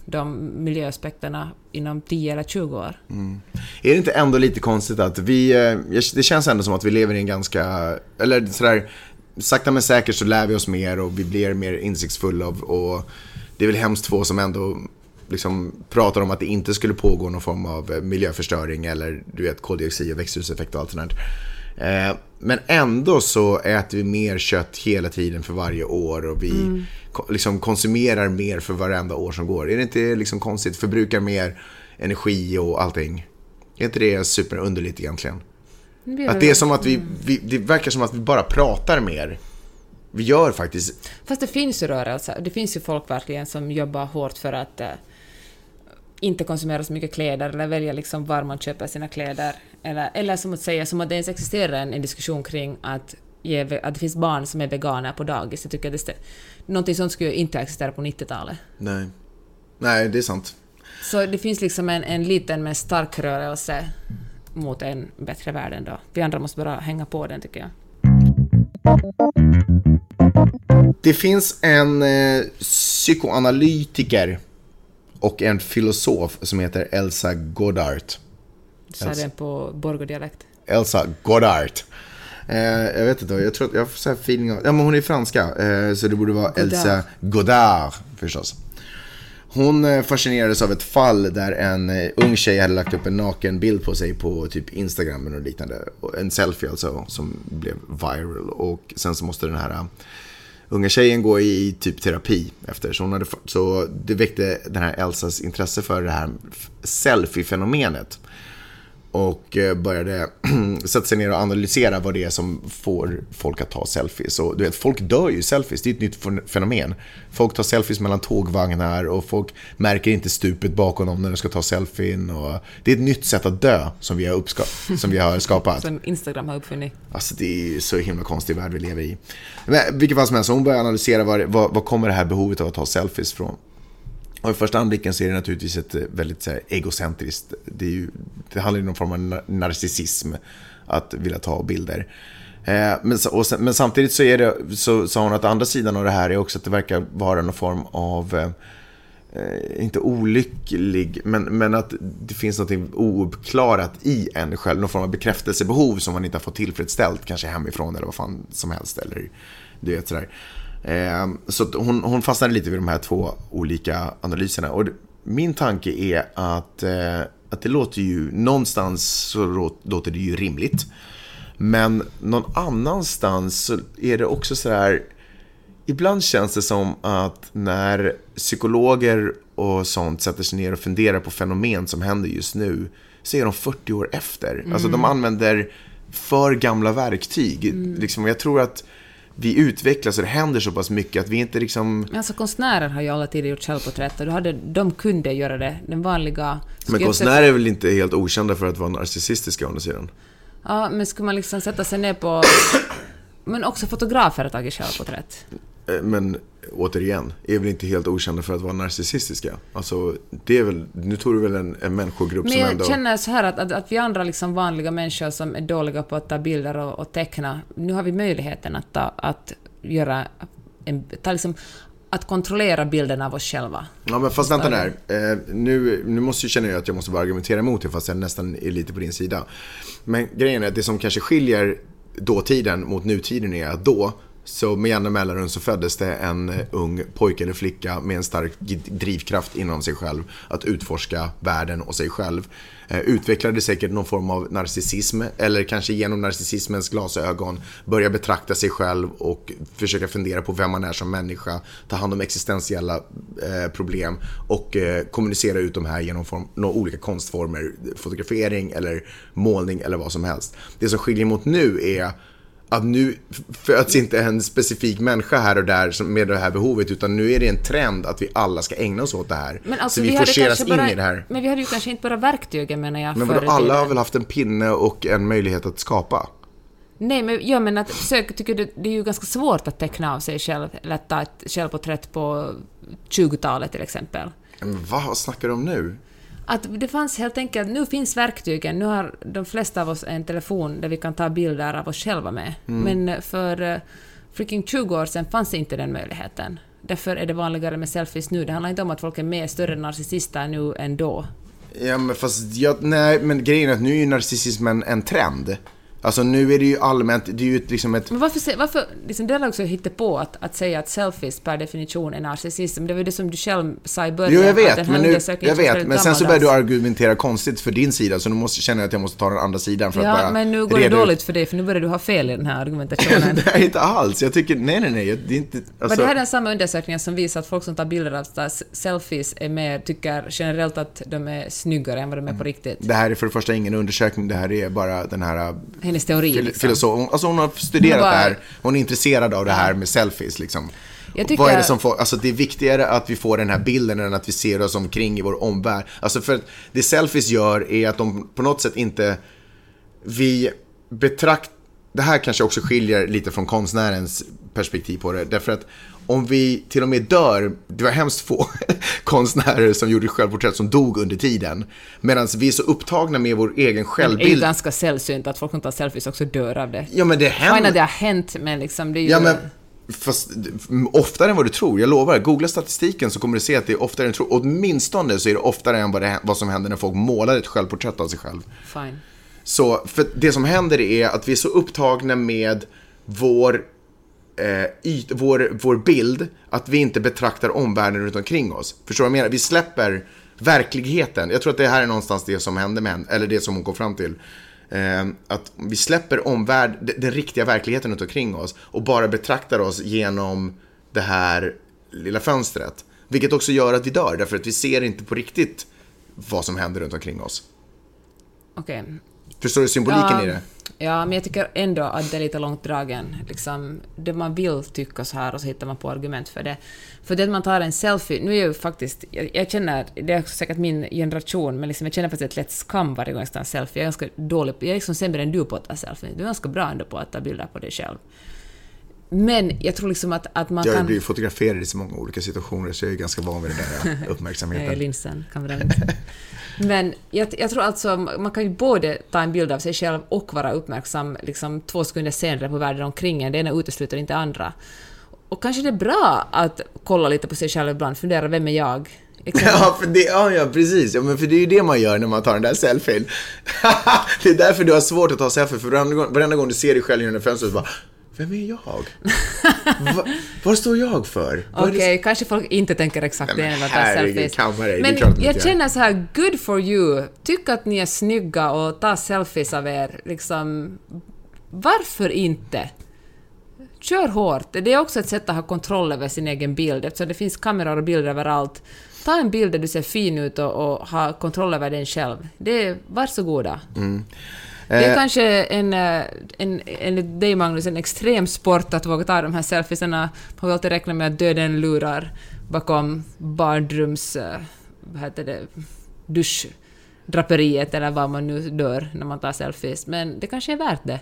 [SPEAKER 2] de miljöaspekterna inom 10 eller 20 år. Mm.
[SPEAKER 1] Är det inte ändå lite konstigt att vi, eh, det känns ändå som att vi lever i en ganska, eller sådär, sakta men säkert så lär vi oss mer och vi blir mer insiktsfulla och, och det är väl hemskt få som ändå liksom pratar om att det inte skulle pågå någon form av eh, miljöförstöring eller du vet koldioxid och växthuseffekt och allt sånt där. Eh, Men ändå så äter vi mer kött hela tiden för varje år och vi ko- liksom konsumerar mer för varenda år som går. Är det inte liksom konstigt? Förbrukar mer energi och allting. Är inte det superunderligt egentligen? Att det är som att vi, vi, det verkar som att vi bara pratar mer. Vi gör faktiskt,
[SPEAKER 2] Fast det finns ju rörelser. Det finns ju folk verkligen som jobbar hårt för att eh, inte konsumera så mycket kläder eller välja liksom var man köper sina kläder. Eller, eller som att säga, som att det ens existerar en, en diskussion kring att, ge, att det finns barn som är veganer på dagis. Jag tycker att det Någonting sånt skulle ju inte existera på 90-talet.
[SPEAKER 1] nej. Nej, det är sant.
[SPEAKER 2] Så det finns liksom en, en liten men stark rörelse mot en bättre värld ändå. Vi andra måste bara hänga på den tycker jag.
[SPEAKER 1] Det finns en eh, psykoanalytiker och en filosof som heter Elsa Goddard.
[SPEAKER 2] Sa den på borgodialekt.
[SPEAKER 1] Elsa Goddard. Eh, jag vet inte, jag tror att jag får här feeling av, ja men hon är franska, eh, så det borde vara
[SPEAKER 2] Godard.
[SPEAKER 1] Elsa Goddard förstås. Hon eh, fascinerades av ett fall där en eh, ung tjej hade lagt upp en naken bild på sig på typ Instagram och liknande. En selfie alltså som blev viral. Och sen så måste den här eh, unga tjejen gå i typ terapi efter. Så, hon hade, så det väckte den här Elsas intresse för det här selfie-fenomenet. Och eh, började sätta sig ner och analysera vad det är som får folk att ta selfies. Och du vet, folk dör ju i selfies, det är ett nytt fen- fenomen. Folk tar selfies mellan tågvagnar och folk märker inte stupet bakom dem när de ska ta selfien. Och det är ett nytt sätt att dö som vi har, uppska- som vi har skapat.
[SPEAKER 2] Som Instagram har uppfunnit.
[SPEAKER 1] Alltså det är så himla konstig värld vi lever i. Men vilket fall som helst, hon börjar analysera var, var, var kommer det här behovet av att ta selfies från. Och i första anblicken så är det naturligtvis ett eh, väldigt så här, egocentriskt, det, är ju, det handlar ju om någon form av narcissism att vilja ta bilder. Eh, men, och sen, men samtidigt så är det, så sa hon att andra sidan av det här är också att det verkar vara någon form av eh, eh inte olycklig, men, men att det finns något ouppklarat i en själv. Någon form av bekräftelsebehov som man inte har fått tillfredsställt, kanske hemifrån eller vad fan som helst. Eller, du vet sådär. Eh, så hon, hon fastnade lite vid de här två olika analyserna. Och min tanke är att, eh, att det låter ju, någonstans så lå- låter det ju rimligt. Men någon annanstans så är det också så här Ibland känns det som att när psykologer och sånt sätter sig ner och funderar på fenomen som händer just nu så är de 40 år efter. Alltså de använder för gamla verktyg. Liksom, jag tror att vi utvecklas och det händer så pass mycket att vi inte liksom...
[SPEAKER 2] Men alltså konstnärer har ju alla tider gjort självporträtt och då hade, de kunde göra det. Den vanliga...
[SPEAKER 1] Men konstnärer är väl inte helt okända för att vara narcissistiska å andra sidan?
[SPEAKER 2] Ja, men skulle man liksom sätta sig ner på... Men också fotografer har tagit självporträtt.
[SPEAKER 1] Eh, Men återigen, är väl inte helt okända för att vara narcissistiska? Alltså, det är väl, nu tog du väl en, en människogrupp
[SPEAKER 2] Men
[SPEAKER 1] som
[SPEAKER 2] jag
[SPEAKER 1] ändå...
[SPEAKER 2] känner så här att, att, att vi andra liksom vanliga människor som är dåliga på att ta bilder och, och teckna, nu har vi möjligheten att, ta, att göra en, ta liksom, att kontrollera bilden av oss själva.
[SPEAKER 1] Ja, men fast vänta där. Eh, nu, nu måste jag känna att jag måste bara argumentera emot det, fast jag nästan är lite på din sida. Men grejen är att det som kanske skiljer dåtiden mot nutiden är att då, så med jämna mellanrum så föddes det en eh, ung pojke eller flicka med en stark drivkraft inom sig själv att utforska världen och sig själv. Eh, utvecklade säkert någon form av narcissism eller kanske genom narcissismens glasögon börja betrakta sig själv och försöka fundera på vem man är som människa, ta hand om existentiella eh, problem och kommunicera ut de här genom form, några olika konstformer, fotografering eller målning eller vad som helst. Det som skiljer mot nu är att nu föds inte en specifik människa här och där med det här behovet utan nu är det en trend att vi alla ska ägna oss åt det här.
[SPEAKER 2] Men alltså,
[SPEAKER 1] så vi,
[SPEAKER 2] hade
[SPEAKER 1] forceras in
[SPEAKER 2] bara,
[SPEAKER 1] i det här.
[SPEAKER 2] Men vi hade ju kanske inte bara verktygen menar jag
[SPEAKER 1] Men vadå, alla
[SPEAKER 2] tiden.
[SPEAKER 1] har väl haft en pinne och en möjlighet att skapa?
[SPEAKER 2] Nej, men, ja, men att försök, tycker du, det är ju ganska svårt att teckna av sig själv, eller att ta ett självporträtt på 20-talet till exempel.
[SPEAKER 1] Men vad snackar du om nu?
[SPEAKER 2] Att det fanns helt enkelt, nu finns verktygen, nu har de flesta av oss en telefon där vi kan ta bilder av oss själva med. Men för uh, freaking 20 år sedan fanns inte den möjligheten. Därför är det vanligare med selfies nu. Det handlar inte om att folk är mer större narcissister nu än då.
[SPEAKER 1] Ja men fast, jag, nej men grejen är att nu är ju narcissismen en trend. Alltså nu är det ju allmänt, det är ju liksom ett...
[SPEAKER 2] Men varför, varför liksom det är också på att, att säga att selfies per definition är narcissism? Det var ju det som du själv sa i början.
[SPEAKER 1] Jo jag
[SPEAKER 2] att
[SPEAKER 1] vet, men, nu, jag vet, men sen så börjar du argumentera konstigt för din sida så nu måste, känner jag att jag måste ta den andra sidan för att
[SPEAKER 2] Ja,
[SPEAKER 1] bara
[SPEAKER 2] men nu går det
[SPEAKER 1] reda ut-
[SPEAKER 2] dåligt för dig, för nu börjar du ha fel i den här argumentationen.
[SPEAKER 1] nej inte alls, jag tycker, nej nej nej, det är inte,
[SPEAKER 2] Men
[SPEAKER 1] alltså,
[SPEAKER 2] det här är den samma undersökningen som visar att folk som tar bilder av selfies är mer, tycker generellt att de är snyggare än vad de är på riktigt.
[SPEAKER 1] det här är för det första ingen undersökning, det här är bara den här
[SPEAKER 2] Hennes teori
[SPEAKER 1] fil-
[SPEAKER 2] liksom.
[SPEAKER 1] filosof, alltså hon har studerat
[SPEAKER 2] Hon bara-
[SPEAKER 1] det här, hon är intresserad av det här med selfies liksom.
[SPEAKER 2] Jag tycker-
[SPEAKER 1] Vad är det som får, alltså det är viktigare att vi får den här bilden än att vi ser oss omkring i vår omvärld. Alltså för det selfies gör är att de på något sätt inte, vi betrakt, det här kanske också skiljer lite från konstnärens perspektiv på det. Därför att om vi till och med dör, det var hemskt få konstnärer som gjorde självporträtt som dog under tiden. Medan vi är så upptagna med vår egen
[SPEAKER 2] Det är ju
[SPEAKER 1] självbild.
[SPEAKER 2] ganska sällsynt att folk som tar selfies också dör av det.
[SPEAKER 1] Ja men det
[SPEAKER 2] Fine att
[SPEAKER 1] händer.
[SPEAKER 2] det har hänt, men liksom det är ju...
[SPEAKER 1] Ja men, fast oftare än vad du tror, jag lovar. Googla statistiken så kommer du se att det är oftare än du tror. Åtminstone så är det oftare än vad, det, vad som händer när folk målar ett självporträtt av sig själv.
[SPEAKER 2] Fine.
[SPEAKER 1] Så, för det som händer är att vi är så upptagna med vår, eh, yt, vår, vår bild att vi inte betraktar omvärlden runt omkring oss. Förstår du vad jag menar? Vi släpper verkligheten. Jag tror att det här är någonstans det som hände med henne, eller det som hon kom fram till. Eh, att vi släpper omvärld, den, riktiga verkligheten runt omkring oss och bara betraktar oss genom det här lilla fönstret. Vilket också gör att vi dör, därför att vi ser inte på riktigt vad som händer runt omkring oss.
[SPEAKER 2] Okej.
[SPEAKER 1] Förstår du symboliken i det?
[SPEAKER 2] Ja, men jag tycker ändå att det är lite långt dragen. Liksom, det man vill tycka så här och så hittar man på argument för det. För det att man tar en selfie, nu är jag ju faktiskt, jag, jag känner, det är säkert min generation, men liksom jag känner faktiskt ett lätt skam varje gång jag tar en selfie. Jag är ganska dålig, jag är liksom sämre än du på att ta selfie. Du är ganska bra ändå på att ta bilder på dig själv. Men jag tror liksom att, att man
[SPEAKER 1] Jag
[SPEAKER 2] kan...
[SPEAKER 1] blir fotograferad i så många olika situationer så jag är ganska van vid den där uppmärksamheten.
[SPEAKER 2] linsen, kameralinsen. Men jag, jag tror alltså, man kan ju både ta en bild av sig själv och vara uppmärksam liksom två sekunder senare på världen omkring en. Det ena utesluter inte andra. Och kanske det är bra att kolla lite på sig själv ibland, fundera, vem är jag? Exempel-
[SPEAKER 1] Ja, för det, ja, ja, precis. Ja, men för det är ju det man gör när man tar den där selfien. det är därför du har svårt att ta selfie, för varenda gång, varenda gång du ser dig själv genom fönstret så bara vem är jag? Va, vad står jag för? Det
[SPEAKER 2] Okej, kanske folk inte tänker exakt
[SPEAKER 1] Nej,
[SPEAKER 2] det
[SPEAKER 1] men
[SPEAKER 2] när de tar
[SPEAKER 1] herregud,
[SPEAKER 2] selfies.
[SPEAKER 1] kamma dig, det är
[SPEAKER 2] Men
[SPEAKER 1] klart att de
[SPEAKER 2] jag
[SPEAKER 1] gör.
[SPEAKER 2] känner så här, good for you. Tyck att ni är snygga och ta selfies av er. Liksom, varför inte? Kör hårt. Det är också ett sätt att ha kontroll över sin egen bild eftersom det finns kameror och bilder överallt. Ta en bild där du ser fin ut och, och ha kontroll över den själv. Det är, varsågoda. Det är
[SPEAKER 1] Eh.
[SPEAKER 2] kanske en, eh, en, enligt dig Magnus, en extrem sport att våga ta de här selfiesarna. Man får alltid räkna med att döden lurar bakom badrums... eh, Vad heter det? Duschdraperiet eller vad man nu dör när man tar selfies. Men det kanske är värt det.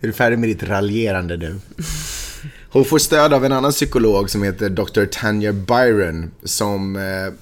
[SPEAKER 1] Är du färdig med ditt raljerande nu? Hon får stöd av en annan psykolog som heter Dr. Tanya Byron som,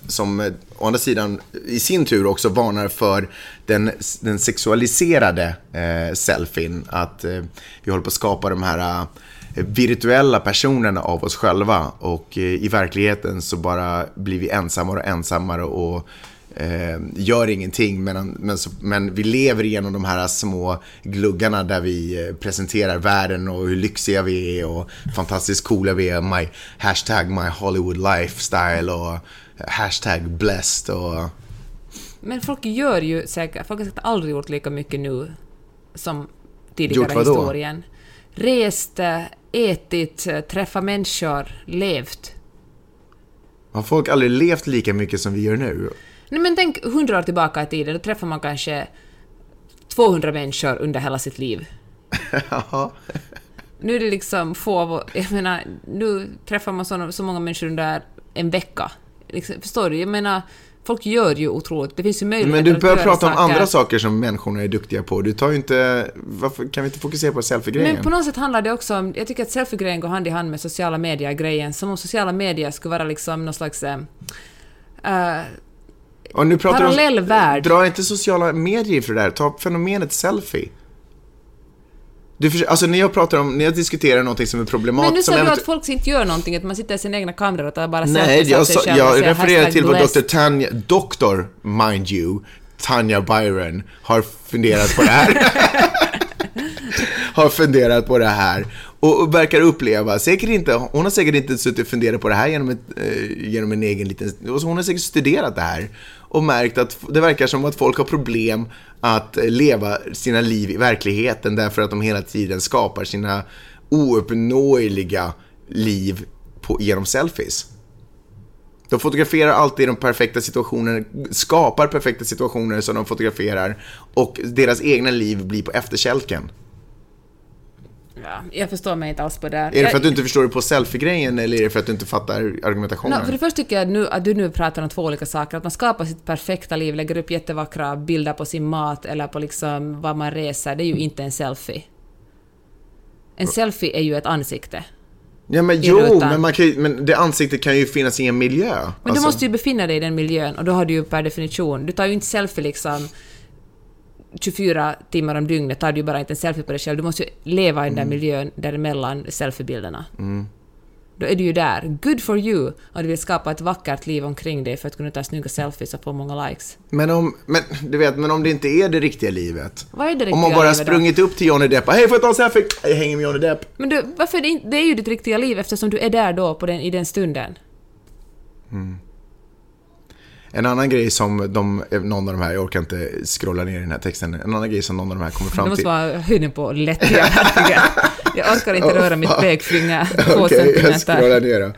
[SPEAKER 1] som å andra sidan i sin tur också varnar för den, den sexualiserade eh, selfien. Att eh, vi håller på att skapa de här eh, virtuella personerna av oss själva och eh, i verkligheten så bara blir vi ensammare och ensammare och eh, gör ingenting, men, men, så, men vi lever igenom de här små gluggarna där vi eh, presenterar världen och hur lyxiga vi är och fantastiskt coola vi är. My, hashtag my Hollywood lifestyle och hashtag blessed och...
[SPEAKER 2] Men folk gör ju säkert... Folk har säkert aldrig gjort lika mycket nu som tidigare i historien. Rest, ätit, träffat människor, levt.
[SPEAKER 1] Har folk aldrig levt lika mycket som vi gör nu?
[SPEAKER 2] Nej men tänk hundra år tillbaka i tiden, då träffar man kanske 200 människor under hela sitt liv. Nu är det liksom få. Jag menar, nu träffar man så, så många människor under en vecka. Liksom, förstår du? Jag menar, folk gör ju otroligt... Det finns ju möjligheter
[SPEAKER 1] Men du börjar prata om
[SPEAKER 2] saker.
[SPEAKER 1] andra saker som människorna är duktiga på. Du tar ju inte... Varför kan vi inte fokusera på selfie-grejen?
[SPEAKER 2] Men på något sätt handlar det också om... Jag tycker att selfie-grejen går hand i hand med sociala medier-grejen. Som om sociala medier skulle vara liksom någon slags... eh,
[SPEAKER 1] Och nu pratar
[SPEAKER 2] Parallell
[SPEAKER 1] du om,
[SPEAKER 2] värld.
[SPEAKER 1] Dra inte sociala medier för det där. Ta fenomenet selfie. Du försöker, alltså när jag pratar om, när jag diskuterar någonting som är
[SPEAKER 2] men
[SPEAKER 1] problematiskt...
[SPEAKER 2] nu
[SPEAKER 1] som
[SPEAKER 2] sa du att folk inte gör någonting, att man sitter i sin egna kamera och bara
[SPEAKER 1] Nej, jag,
[SPEAKER 2] sig själv
[SPEAKER 1] jag
[SPEAKER 2] säger
[SPEAKER 1] refererar till vad. Dr. Tanya, doktor, mind you, Tanya Byron, har funderat på det här. har funderat på det här. Och, verkar uppleva, säkert inte, hon har säkert inte suttit och funderat på det här genom, ett, eh, genom en egen liten... Hon har säkert studerat det här och märkt att det verkar som att folk har problem att eh, leva sina liv i verkligheten därför att de hela tiden skapar sina ouppnåeliga liv på, genom selfies. De fotograferar alltid de perfekta situationerna, skapar perfekta situationer som de fotograferar och deras egna liv blir på efterkälken.
[SPEAKER 2] Ja, jag förstår mig inte alls på det.
[SPEAKER 1] Är det för att du inte förstår det på selfie-grejen eller är det för att du inte fattar argumentationen?
[SPEAKER 2] No, för det första tycker jag nu, att du nu pratar om två olika saker. Att man skapar sitt perfekta liv, lägger upp jättevackra bilder på sin mat eller på liksom vad man reser. Det är ju inte en selfie. En selfie är ju ett ansikte.
[SPEAKER 1] Ja men jo,
[SPEAKER 2] rutan.
[SPEAKER 1] men, man kan ju, men det ansiktet kan ju finnas i en miljö.
[SPEAKER 2] Men
[SPEAKER 1] Alltså,
[SPEAKER 2] du måste ju befinna dig i den miljön och då har du ju per definition, du tar ju inte selfie liksom 24 timmar om dygnet tar du ju bara inte en selfie på dig själv. Du måste ju leva i den där miljön däremellan selfiebilderna. Då är du ju där. Good for you! Och du vill skapa ett vackert liv omkring dig för att kunna ta snygga selfies och få många likes.
[SPEAKER 1] Men om, men, du vet, men om det inte är det riktiga livet.
[SPEAKER 2] Vad är det
[SPEAKER 1] Om man
[SPEAKER 2] riktiga
[SPEAKER 1] bara
[SPEAKER 2] livet då?
[SPEAKER 1] sprungit upp till Johnny Depp och hej får jag ta en selfie? Jag hänger med Johnny Depp.
[SPEAKER 2] Men du, varför är det inte... Det är ju ditt riktiga liv eftersom du är där då på den, i den stunden.
[SPEAKER 1] En annan grej som de, någon av de här, jag orkar inte scrolla ner i den här texten, en annan grej som någon av de här kommer
[SPEAKER 2] Det
[SPEAKER 1] fram
[SPEAKER 2] måste
[SPEAKER 1] till.
[SPEAKER 2] vara höjden på lättja. Jag orkar inte röra mitt pekfinger två
[SPEAKER 1] jag
[SPEAKER 2] centimeter.
[SPEAKER 1] scrollar ner då.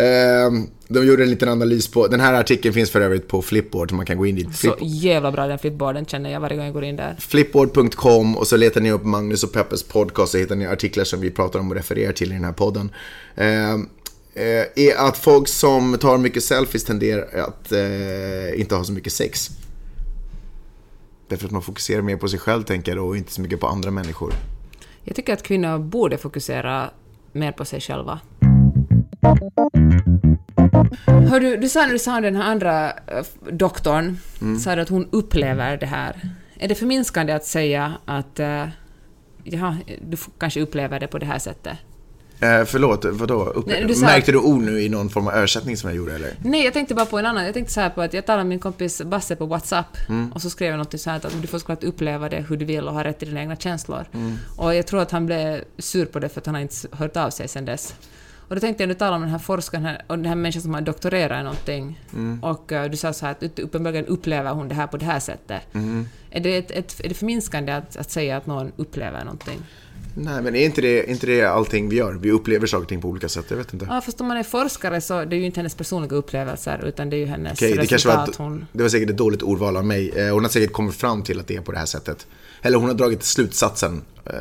[SPEAKER 1] Ehm, de gjorde en liten analys på, den här artikeln finns för övrigt på Flipboard, så man kan gå in dit.
[SPEAKER 2] Så jävla bra den flipboarden känner jag varje gång jag går in där.
[SPEAKER 1] Flipboard.com och så letar ni upp Magnus och Peppes podcast så hittar ni artiklar som vi pratar om och refererar till i den här podden. Eh, är att folk som tar mycket selfies tenderar att eh, inte ha så mycket sex. Därför att man fokuserar mer på sig själv tänker jag och inte så mycket på andra människor.
[SPEAKER 2] Jag tycker att kvinnor borde fokusera mer på sig själva. Hör du, du sa när du sa den här andra eh, doktorn, sa du att hon upplever det här. Är det förminskande att säga att uh, jaha, du kanske upplever det på det här sättet?
[SPEAKER 1] Eh, förlåt, vadå? Upp,
[SPEAKER 2] Nej, du sa-
[SPEAKER 1] Märkte du ord nu i någon form av översättning som jag gjorde eller?
[SPEAKER 2] Nej, jag tänkte bara på en annan. Jag tänkte så här på att jag talade med min kompis Basse på WhatsApp och så skrev jag något så här att du får såklart uppleva det hur du vill och ha rätt till dina egna känslor. Och jag tror att han blev sur på det för att han har inte hört av sig sedan dess. Och då tänkte jag nu tala om den här forskaren här, och den här människan som har doktorerat i någonting. Och eh, du sa så här att uppenbarligen upplever hon det här på det här sättet. Är, det ett, ett, är det förminskande att, att säga att någon upplever någonting?
[SPEAKER 1] Nej, men är inte det, inte det allting vi gör? Vi upplever saker och ting på olika sätt, jag vet inte.
[SPEAKER 2] Ja, fast om man är forskare så det är ju inte hennes personliga upplevelser utan det är ju hennes
[SPEAKER 1] det
[SPEAKER 2] resultat
[SPEAKER 1] kanske var, ett,
[SPEAKER 2] hon...
[SPEAKER 1] det var säkert ett dåligt ordval av mig. Eh, Hon har säkert kommit fram till att det är på det här sättet. Eller hon har dragit slutsatsen eh,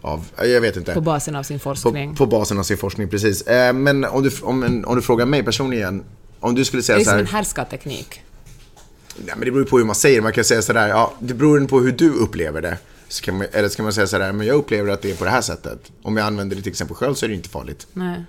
[SPEAKER 1] av, jag vet inte.
[SPEAKER 2] På basen av sin
[SPEAKER 1] På,
[SPEAKER 2] forskning.
[SPEAKER 1] på basen av sin forskning, precis. Eh, Men om du, om, om du frågar mig personligen, om du skulle
[SPEAKER 2] det
[SPEAKER 1] säga
[SPEAKER 2] är
[SPEAKER 1] så
[SPEAKER 2] som
[SPEAKER 1] här...
[SPEAKER 2] en härskarteknik.
[SPEAKER 1] Nej, men det beror ju på hur man säger Man kan säga sådär, ja, det beror på hur du upplever det. Så kan man, eller så kan man säga sådär, men jag upplever att det är på det här sättet. Om jag använder det till exempel själv så är det inte farligt.
[SPEAKER 2] Nej.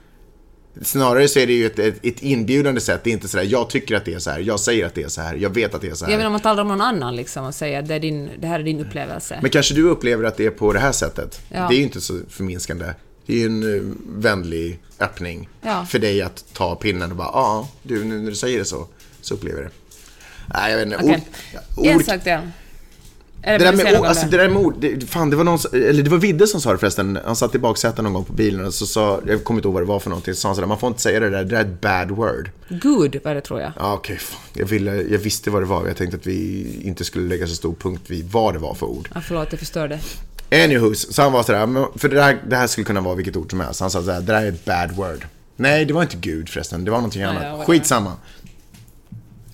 [SPEAKER 1] Snarare så är det ju ett, ett, ett inbjudande sätt. Det är inte sådär, jag tycker att det är så här, jag säger att det är så här, jag vet att det är så här.
[SPEAKER 2] Jag menar om man talar om någon annan liksom och säger det, är din, det här är din upplevelse.
[SPEAKER 1] Men kanske du upplever att det är på det här sättet.
[SPEAKER 2] Ja.
[SPEAKER 1] Det är ju inte så förminskande. Det är ju en uh, vänlig öppning
[SPEAKER 2] Ja.
[SPEAKER 1] för dig att ta pinnen och bara, ja, ah, du, nu när du säger det så, så upplever jag det. Nej, jag vet inte. Ord,
[SPEAKER 2] En
[SPEAKER 1] ord,
[SPEAKER 2] sak till. Eller
[SPEAKER 1] det där med, alltså
[SPEAKER 2] det?
[SPEAKER 1] där med ord, det, fan det var någon, eller det var Vidde som sa det förresten, han satt i baksätet någon gång på bilen och så sa, jag kommer inte ihåg vad det var för någonting, så sa han sådär, man får inte säga det där, det där är ett bad word.
[SPEAKER 2] Good var det tror jag.
[SPEAKER 1] Ja, okej, fan. jag, ville, jag visste vad det var, jag tänkte att vi inte skulle lägga så stor punkt vid vad det var för ord.
[SPEAKER 2] Ja, förlåt, jag förstörde.
[SPEAKER 1] Anywhos, så han var sådär, för det här, det här skulle kunna vara vilket ord som helst. Han sa sådär, det där är ett bad word. Nej, det var inte Gud förresten, det var någonting annat.
[SPEAKER 2] ja.
[SPEAKER 1] Skitsamma.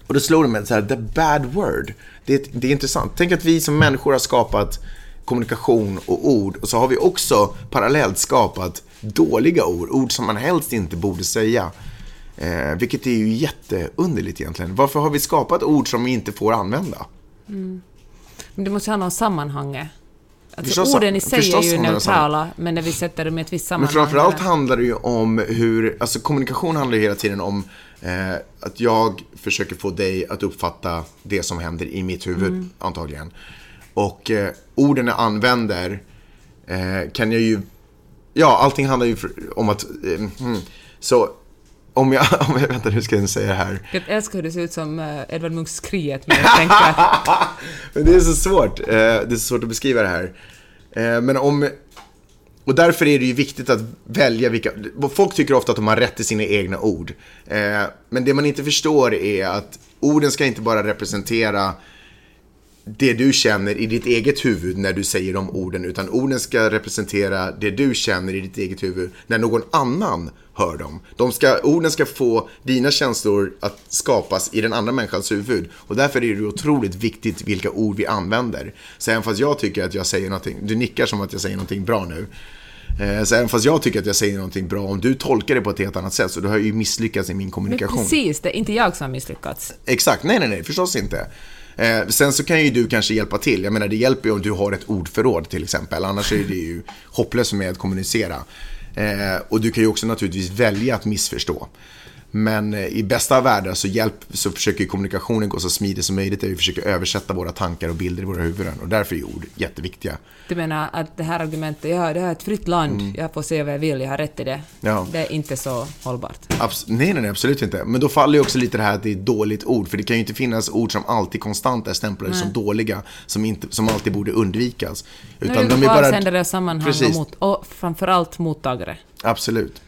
[SPEAKER 1] Och då slog det mig såhär, the bad word. Det, är- det är intressant. Tänk att vi som människor har skapat kommunikation och ord och så har vi också parallellt skapat dåliga ord, ord som man helst inte borde säga. Eh, vilket är ju jätteunderligt egentligen. Varför har vi skapat ord som vi inte får använda?
[SPEAKER 2] Men det måste ju handla om sammanhanget. Alltså,
[SPEAKER 1] Förstås-
[SPEAKER 2] orden i sig är ju neutrala, men när vi sätter dem i ett visst
[SPEAKER 1] Men
[SPEAKER 2] sammanhang...
[SPEAKER 1] framförallt
[SPEAKER 2] eller-
[SPEAKER 1] handlar det ju om hur, alltså kommunikation handlar ju hela tiden om eh, att jag försöker få dig att uppfatta det som händer i mitt huvud,
[SPEAKER 2] Mm.
[SPEAKER 1] antagligen. Och eh, orden jag använder eh, kan jag ju, ja allting handlar ju om att, eh, hmm. så om jag, om jag, vänta nu ska jag säga det här.
[SPEAKER 2] Jag älskar hur det ser ut som uh, Edvard Munchs Kriet, men jag tänker...
[SPEAKER 1] Men det är så svårt. Eh, det är så svårt att beskriva det här. Eh, men om... Och därför är det ju viktigt att välja vilka... Folk tycker ofta att de har rätt till sina egna ord. Eh, men det man inte förstår är att orden ska inte bara representera det du känner i ditt eget huvud när du säger de orden, utan orden ska representera det du känner i ditt eget huvud när någon annan hör dem. De ska, orden ska få dina känslor att skapas i den andra människans huvud. Och därför är det otroligt viktigt vilka ord vi använder. Så även fast jag tycker att jag säger någonting, du nickar som att jag säger någonting bra nu. Eh, Så även fast jag tycker att jag säger någonting bra, om du tolkar det på ett helt annat sätt så då har ju misslyckats i min
[SPEAKER 2] Men
[SPEAKER 1] kommunikation.
[SPEAKER 2] precis, det är inte jag som har misslyckats.
[SPEAKER 1] Exakt, nej nej nej, förstås inte. Eh, sen så kan ju du kanske hjälpa till. Jag menar, det hjälper ju om du har ett ordförråd till exempel. Annars är det ju hopplöst med att kommunicera. Eh, och du kan ju också naturligtvis välja att missförstå. Men eh, i bästa av världar så, hjälp, så försöker kommunikationen gå så smidigt som möjligt. Där vi försöker översätta våra tankar och bilder i våra huvuden. Och därför är ord jätteviktiga.
[SPEAKER 2] Du menar att det här argumentet, ja det här är ett fritt land,
[SPEAKER 1] Mm.
[SPEAKER 2] jag får se vad jag vill, jag har rätt i det.
[SPEAKER 1] Ja.
[SPEAKER 2] Det är inte så hållbart.
[SPEAKER 1] Abs- nej, nej, nej, absolut inte. Men då faller ju också lite det här att det är ett dåligt ord. För det kan ju inte finnas ord som alltid konstant är stämplade som dåliga, som, inte, som alltid borde undvikas.
[SPEAKER 2] Nu är det avsändare och sammanhang och, mot, och framförallt mottagare.
[SPEAKER 1] Absolut.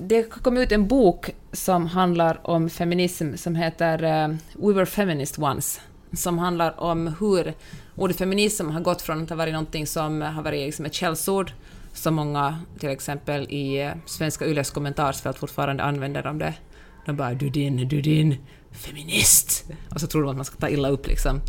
[SPEAKER 2] Det kom ut en bok som handlar om feminism som heter eh, We were feminist once, som handlar om hur ordet feminism har gått från att ha varit någonting som har varit liksom ett källsord, som många till exempel i eh, svenska Yles kommentarsfält fortfarande använder om det. De bara ”du din, du din, feminist”, och så tror de att man ska ta illa upp liksom.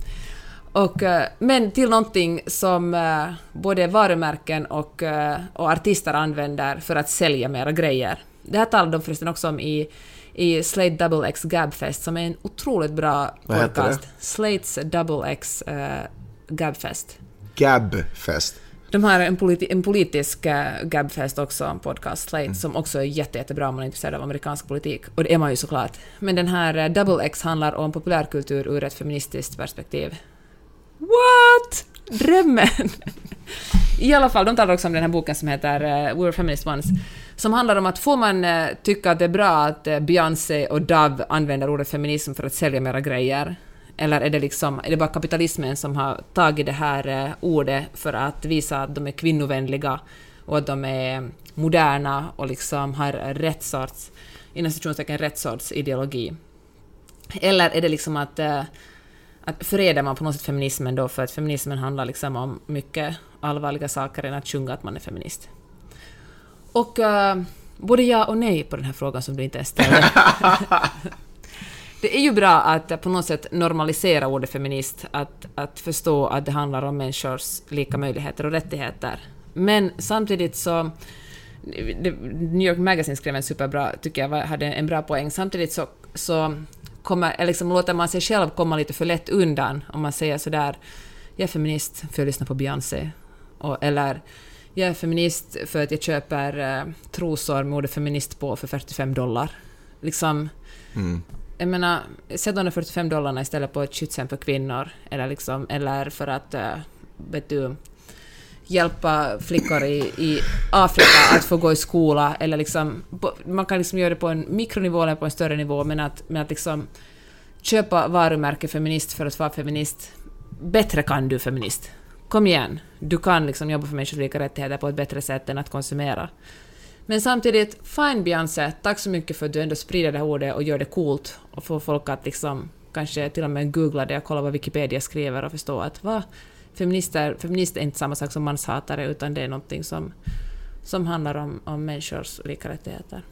[SPEAKER 2] Och, eh, men till någonting som eh, både varumärken och, eh, och artister använder för att sälja mera grejer. Det här talade de förresten också om i, i Slate Double X Gabfest, som är en otroligt bra
[SPEAKER 1] Vad
[SPEAKER 2] podcast. Slates Double X eh, Gabfest.
[SPEAKER 1] Gabfest.
[SPEAKER 2] De har en, politi en politisk uh, Gabfest också, en podcast, Slate, som också är jätte, jättebra om man är intresserad av amerikansk politik. Och det är man ju såklart. Men den här eh, Double X handlar om populärkultur ur ett feministiskt perspektiv. What? Drömmen! I alla fall, de talar också om den här boken som heter uh, We were feminist once, som handlar om att får man uh, tycka att det är bra att uh, Beyoncé och Dove använder ordet feminism för att sälja mera grejer? Eller är det, liksom, är det bara kapitalismen som har tagit det här uh, ordet för att visa att de är kvinnovänliga och att de är moderna och liksom har rätt sorts, inom rätt sorts ideologi? Eller är det liksom att att förenar man på något sätt feminismen då, för att feminismen handlar liksom om mycket allvarliga saker än att sjunga att man är feminist. Och uh, både ja och nej på den här frågan som du inte ens ställde. det är ju bra att på något sätt normalisera ordet feminist, att, att förstå att det handlar om människors lika möjligheter och rättigheter. Men samtidigt så New York Magazine skrev en superbra, tycker jag, hade en bra poäng. Samtidigt så, så kommer, liksom låter man sig själv komma lite för lätt undan om man säger sådär jag är feminist för att lyssna på Beyoncé. Och, eller jag är feminist för att jag köper eh, trosor med ordet feminist på för 45 dollar. Liksom,
[SPEAKER 1] Mm.
[SPEAKER 2] jag menar, sätt de där 45 dollarna istället på ett skyddshem för kvinnor, eller, liksom, eller för att, eh, vet du, hjälpa flickor i, i Afrika att få gå i skola, eller liksom, man kan liksom göra det på en mikronivå eller på en större nivå, men att, men att liksom köpa varumärke feminist för att vara feminist, bättre kan du feminist. Kom igen, du kan liksom jobba för människors lika rättigheter på ett bättre sätt än att konsumera. Men samtidigt, fine Beyoncé, tack så mycket för att du ändå sprider det här ordet och gör det coolt och får folk att liksom kanske till och med googla det och kolla vad Wikipedia skriver och förstå att va, feminister, feminister är inte samma sak som manshatare utan det är någonting som, som handlar om, om människors lika rättigheter.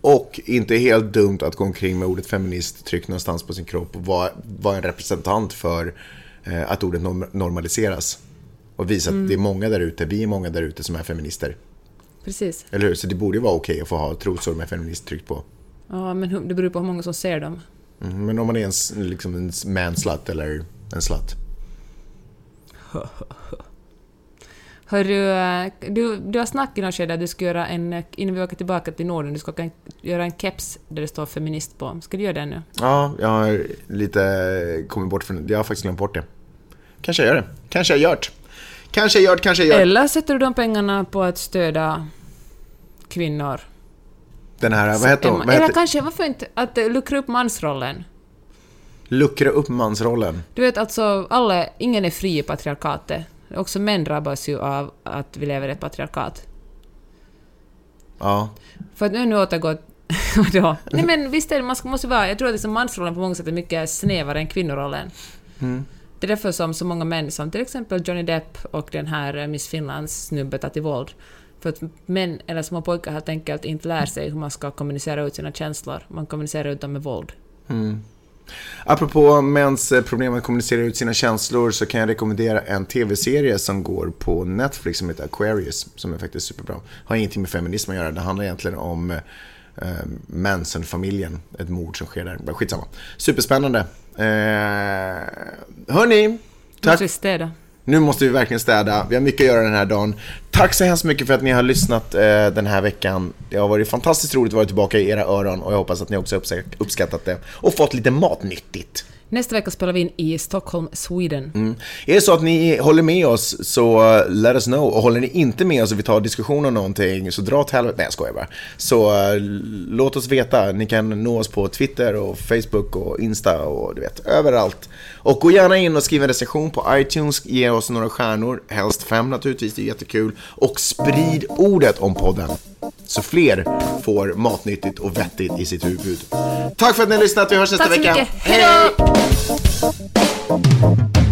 [SPEAKER 1] Och inte helt dumt att gå omkring med ordet feminist tryckt någonstans på sin kropp och vara, vara en representant för eh, att ordet norm- normaliseras. Och visa
[SPEAKER 2] Mm.
[SPEAKER 1] att det är många där ute, vi är många där ute som är feminister.
[SPEAKER 2] Precis.
[SPEAKER 1] Eller hur? Så det borde ju vara okej att få ha trosor med feminist tryckt på.
[SPEAKER 2] Ja, men det beror på hur många som ser dem.
[SPEAKER 1] Mm, men om man är en, liksom en manslut eller en slut.
[SPEAKER 2] Hörru, eh, du, du har snackat i något skede att du ska göra en, eh, innan vi åker tillbaka till Norden, du ska göra en keps där det står feminist på. Ska du göra det nu?
[SPEAKER 1] Ja, jag har lite kommit bort från det. Jag har faktiskt glömt bort det. Kanske jag gör det. Kanske jag gjort. Kanske jag gjort, kanske jag gjort.
[SPEAKER 2] Eller sätter du de pengarna på att stödja kvinnor?
[SPEAKER 1] Den här, vad heter hon? Vad
[SPEAKER 2] Eller kanske, varför inte, att eh, luckra upp mansrollen?
[SPEAKER 1] Luckra upp mansrollen.
[SPEAKER 2] Du vet alltså, alla, ingen är fri i patriarkatet. Också män drabbas ju av att vi lever i ett patriarkat.
[SPEAKER 1] Ja.
[SPEAKER 2] För att nu, nu återgå... Vadå? Nej men visst är det, man ska, måste vara... Jag tror att liksom mansrollen på många sätt är mycket snävare än kvinnorollen.
[SPEAKER 1] Mm.
[SPEAKER 2] Det är därför som så många män, som till exempel Johnny Depp och den här eh, Miss Finlands snubbe tar till våld. För att män, eller små pojkar helt enkelt inte lär sig hur man ska kommunicera ut sina känslor. Man kommunicerar ut dem med våld.
[SPEAKER 1] Mm. Apropå mäns eh, problem att kommunicera ut sina känslor så kan jag rekommendera en tv-serie som går på Netflix som heter Aquarius, som är faktiskt superbra. Har ingenting med feminism att göra, det handlar egentligen om, eh, Manson-familjen. Ett mord som sker där. Skitsamma. Superspännande. Eh, hörni, tack.
[SPEAKER 2] Måste vi städa?
[SPEAKER 1] Nu måste vi verkligen städa. Vi har mycket att göra den här dagen. Tack så hemskt mycket för att ni har lyssnat eh, den här veckan. Det har varit fantastiskt roligt att vara tillbaka i era öron och jag hoppas att ni också uppskattat det och fått lite matnyttigt.
[SPEAKER 2] Nästa vecka spelar vi in i Stockholm, Sweden.
[SPEAKER 1] Mm. Är det så att ni håller med oss så uh, let us know. Och håller ni inte med oss och vi tar diskussion om någonting så dra åt helvete. Nej jag skojar bara. Så uh, låt oss veta. Ni kan nå oss på Twitter och Facebook och Insta och du vet överallt. Och gå gärna in och skriv en recension på iTunes. Ge oss några stjärnor. Helst fem naturligtvis. Det är jättekul. Och sprid ordet om podden. Så fler får matnyttigt och vettigt i sitt huvud. Tack för att ni har lyssnat. Vi hörs nästa
[SPEAKER 2] Tack så
[SPEAKER 1] vecka.
[SPEAKER 2] mycket. Hej då!